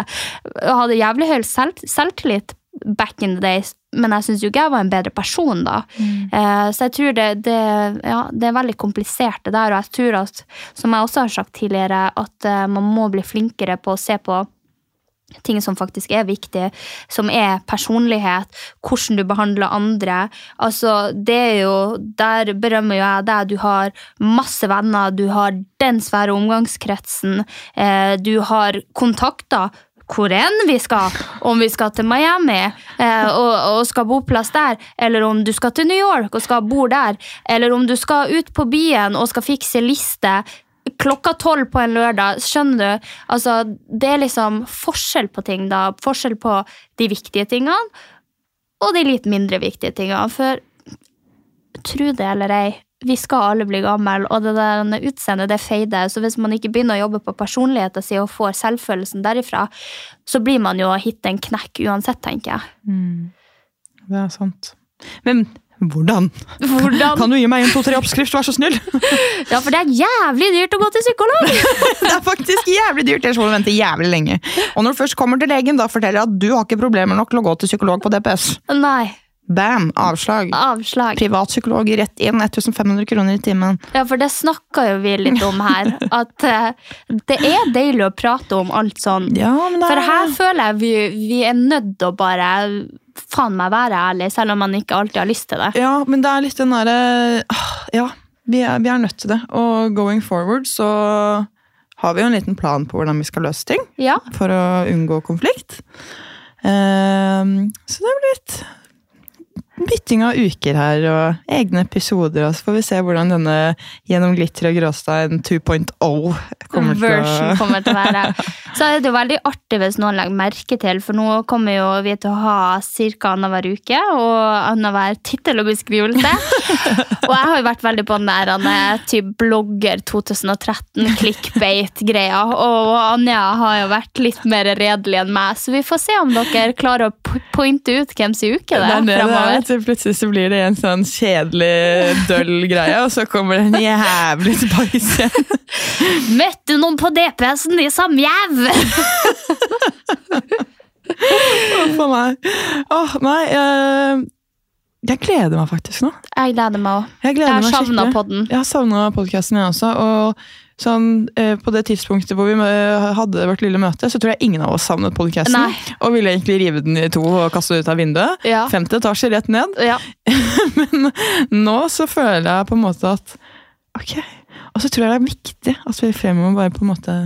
Jeg hadde jævlig høy selv, selvtillit back in the days, men jeg syns jo ikke jeg var en bedre person da. Eh, så jeg tror det, det, ja, det er veldig komplisert, det der. Og jeg tror at, som jeg også har sagt tidligere, at eh, man må bli flinkere på å se på ting som faktisk er viktig, som er personlighet, hvordan du behandler andre. Altså, det er jo, Der berømmer jo jeg deg. Du har masse venner, du har den svære omgangskretsen, eh, du har kontakter hvor enn vi skal, om vi skal til Miami eh, og, og skal bo plass der, eller om du skal til New York og skal bo der, eller om du skal ut på byen og skal fikse liste klokka tolv på en lørdag. Skjønner du? Altså, det er liksom forskjell på ting, da. Forskjell på de viktige tingene og de litt mindre viktige tingene. For tro det eller ei, vi skal alle bli gamle, og det der utseendet det feider. Så hvis man ikke begynner å jobbe på personligheten sin og får selvfølelsen derifra, så blir man jo hit en knekk uansett, tenker jeg. Mm. Det er sant. Men hvordan? Hvordan? Kan du gi meg en to-tre oppskrift, vær så snill? Ja, for det er jævlig dyrt å gå til psykolog! det er faktisk jævlig dyrt, må du vente jævlig lenge. Og når du først kommer til legen, da forteller jeg at du har ikke problemer nok til å gå til psykolog på DPS. Nei. Bam! Avslag. Avslag. Privatpsykolog rett inn, 1500 kroner i timen. Ja, for det snakka jo vi litt om her. At uh, det er deilig å prate om alt sånn. Ja, men det. For her føler jeg vi, vi er nødt til å bare faen meg være ærlig, selv om man ikke alltid har lyst til det. Ja, men det er litt den derre Ja, vi er, vi er, nødt til det. Og going forward så har vi jo en liten plan på hvordan vi skal løse ting. Ja. For å unngå konflikt. Um, så det blir litt bytting av uker her og egne episoder, og så får vi se hvordan denne Gjennom glitter og gråstein 2.0 kommer å kommer til å være. Så er det jo veldig artig hvis noen legger merke til, for nå kommer jo vi til å ha ca. annenhver uke og annenhver tittel og beskrivelse. og jeg har jo vært veldig på den der typ blogger 2013, clickbait-greia, og Anja har jo vært litt mer redelig enn meg, så vi får se om dere klarer å pointe ut hvem sin uke det er så plutselig så blir det en sånn kjedelig, døll greie, og så kommer det en jævlig spice igjen. Møtte noen på DPS-en i samjev Huff a meg. Åh, nei jeg, jeg gleder meg faktisk nå. Jeg gleder meg òg. Jeg, jeg har savna podden. Jeg har savna podkasten, jeg også. og Sånn, eh, på det tidspunktet hvor vi hadde vårt lille møte, så tror jeg ingen av oss savnet podcasten. Og ville egentlig rive den i to og kaste den ut av vinduet. Ja. Femte etasje rett ned. Ja. Men nå så føler jeg på en måte at Ok. Og så tror jeg det er viktig at vi fremover bare på en måte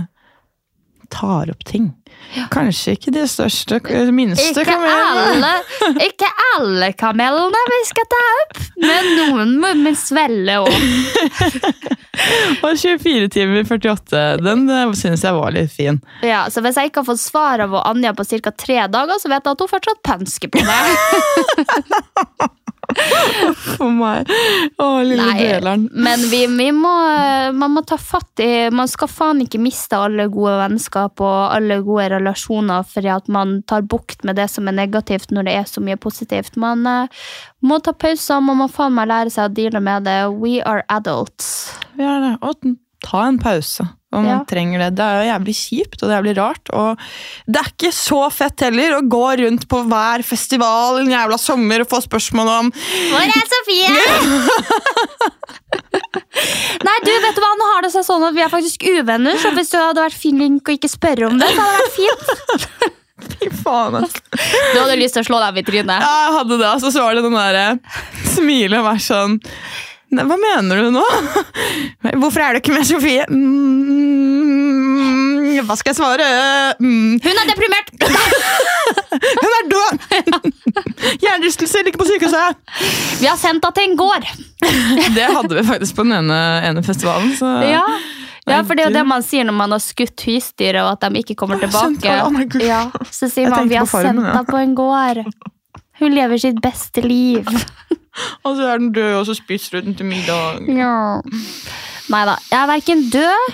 tar opp ting. Ja. Kanskje ikke de største, minste ikke kamelene. Alle, ikke alle kamelene vi skal ta opp, men noen må vi svelle òg. Og 24 timer 48, den syns jeg var litt fin. Ja, så Hvis jeg ikke har fått svar av Anja på ca. tre dager, så vet jeg at hun fortsatt pønsker på det. For meg. Å, lille Nei, deleren. Men vi, vi, må, man må ta fatt i Man skal faen ikke miste alle gode vennskap og alle gode relasjoner fordi at man tar bukt med det som er negativt, når det er så mye positivt. Man uh, må ta pauser, man må faen meg lære seg å deale med det. We are adults. Vi er det. Og ta en pause om man ja. trenger det. Det er jo jævlig kjipt og det er jævlig rart. Og det er ikke så fett heller å gå rundt på hver festival en jævla sommer og få spørsmål om Hvor er Sofie?! Nei, du, vet du hva, nå har det seg sånn at vi er faktisk uvenner, så hvis du hadde vært flink og ikke spørre om det, så hadde det vært fint. Fy faen, altså. Du hadde lyst til å slå deg i trynet? Ja, jeg hadde det. Og så var det den derre smilet og være sånn hva mener du nå? Hvorfor er du ikke med Sofie? Mm, hva skal jeg svare? Mm. Hun er deprimert! Hun er død! Hjernerystelse, ligger på sykehuset! Vi har sendt henne til en gård. det hadde vi faktisk på den ene, ene festivalen. Så. Ja. Ja, for det er jo det man sier når man har skutt husdyret og at de ikke kommer tilbake. Ja, så sier man vi har sendt henne på en gård. Hun lever sitt beste liv. Og så er den død, og så spiser du den til middag. Ja. Nei da. Jeg er verken død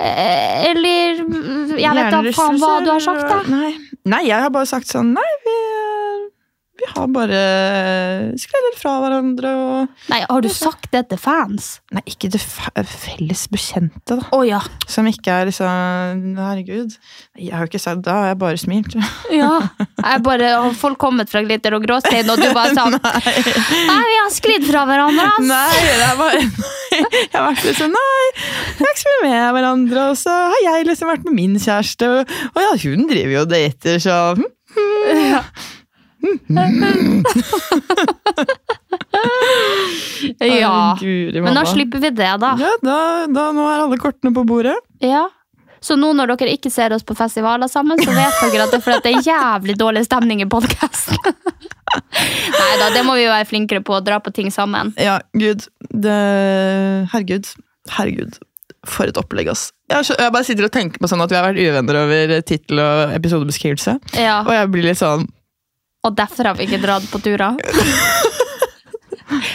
eh, eller Jeg vet da faen hva du har sagt, da. Nei. nei, jeg har bare sagt sånn Nei, vi, vi har bare sklidd litt fra hverandre Nei, har du sagt det til fans? Nei, ikke til felles bekjente, da. Å ja. Som ikke er liksom Herregud. Jeg har jo ikke sagt det, jeg har bare smilt. ja. Jeg bare, har folk kommet fra glitter og gråstein, og du bare sånn Nei, vi har sklidd fra hverandre, ass! Nei, det er bare Jeg har vært sånn Nei, vi er ikke så mye med hverandre. Og så har jeg liksom vært med min kjæreste, og, og ja, hun driver jo og dater, så hm, Ja. ja. Guri, Men nå slipper vi det, da. Ja, da, da Nå er alle kortene på bordet. Ja. Så nå når dere ikke ser oss på festivaler sammen, så vet dere at det er fordi det er jævlig dårlig stemning i podkasten. Nei da, det må vi jo være flinkere på, å dra på ting sammen. Ja, gud. Det, herregud. Herregud. For et opplegg, ass. Jeg, jeg bare sitter og tenker på sånn at vi har vært uvenner over tittel og episodebeskrivelse. Ja, Og jeg blir litt sånn Og derfor har vi ikke dratt på turer.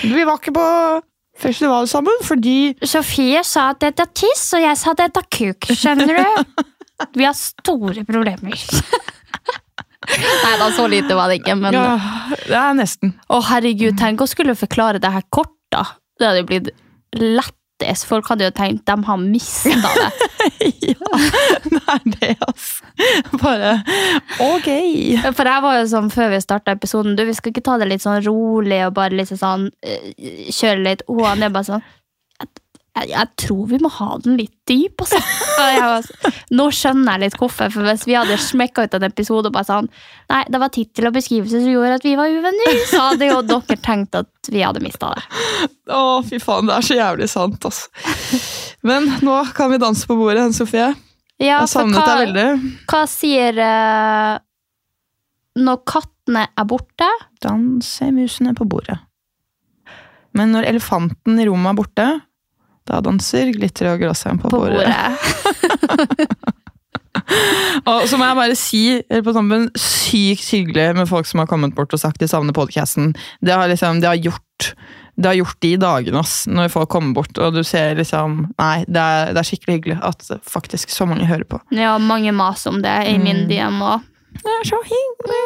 Vi var ikke på festival sammen fordi Sofie sa at dette er tiss, og jeg sa at dette er kuk. Skjønner du? Vi har store problemer. Nei da, så lite var det ikke, men Ja, det er nesten. Å, herregud, tenk å skulle forklare det her kort, da. Det hadde jo blitt lættis. Folk hadde jo tenkt de har mista det. ja, det er det. Bare ok. For jeg var jo sånn før vi starta episoden Du, vi skal ikke ta det litt sånn rolig og bare liksom sånn eh, Kjøre litt Og han er bare sånn jeg, jeg, tror vi må ha den litt dyp, altså. Jeg var, nå skjønner jeg litt hvorfor, for hvis vi hadde smekka ut en episode og bare sånn Nei, det var tittel og beskrivelse som gjorde at vi var uvenner, så hadde jo dere tenkt at vi hadde mista det. Å, fy faen, det er så jævlig sant, altså. Men nå kan vi danse på bordet, Sofie. Ja, Jeg savnet deg veldig. Hva sier uh, når kattene er borte? Danser musene på bordet. Men når elefanten i rommet er borte, da danser glitter og gråstein på, På bordet. bordet. Og så må jeg bare si, på tampen, sykt hyggelig med folk som har kommet bort og sagt de savner podcasten. Det har liksom, det har gjort det har gjort de dagene, ass, når folk kommer bort og du ser liksom Nei, det er, det er skikkelig hyggelig at faktisk så mange hører på. Ja, mange maser om det i min Mm. DM òg. Det er så hyggelig!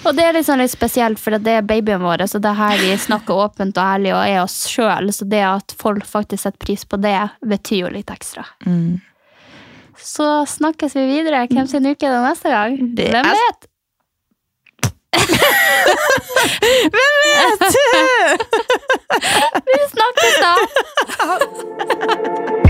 Og det er liksom litt spesielt, for det er babyen vår, så det er her vi snakker åpent og ærlig og er oss sjøl. Så det at folk faktisk setter pris på det, betyr jo litt ekstra. Mm. Så snakkes vi videre. Hvem sin uke er det neste gang? Det Hvem vet? Hvem vet? Vi snakkes da!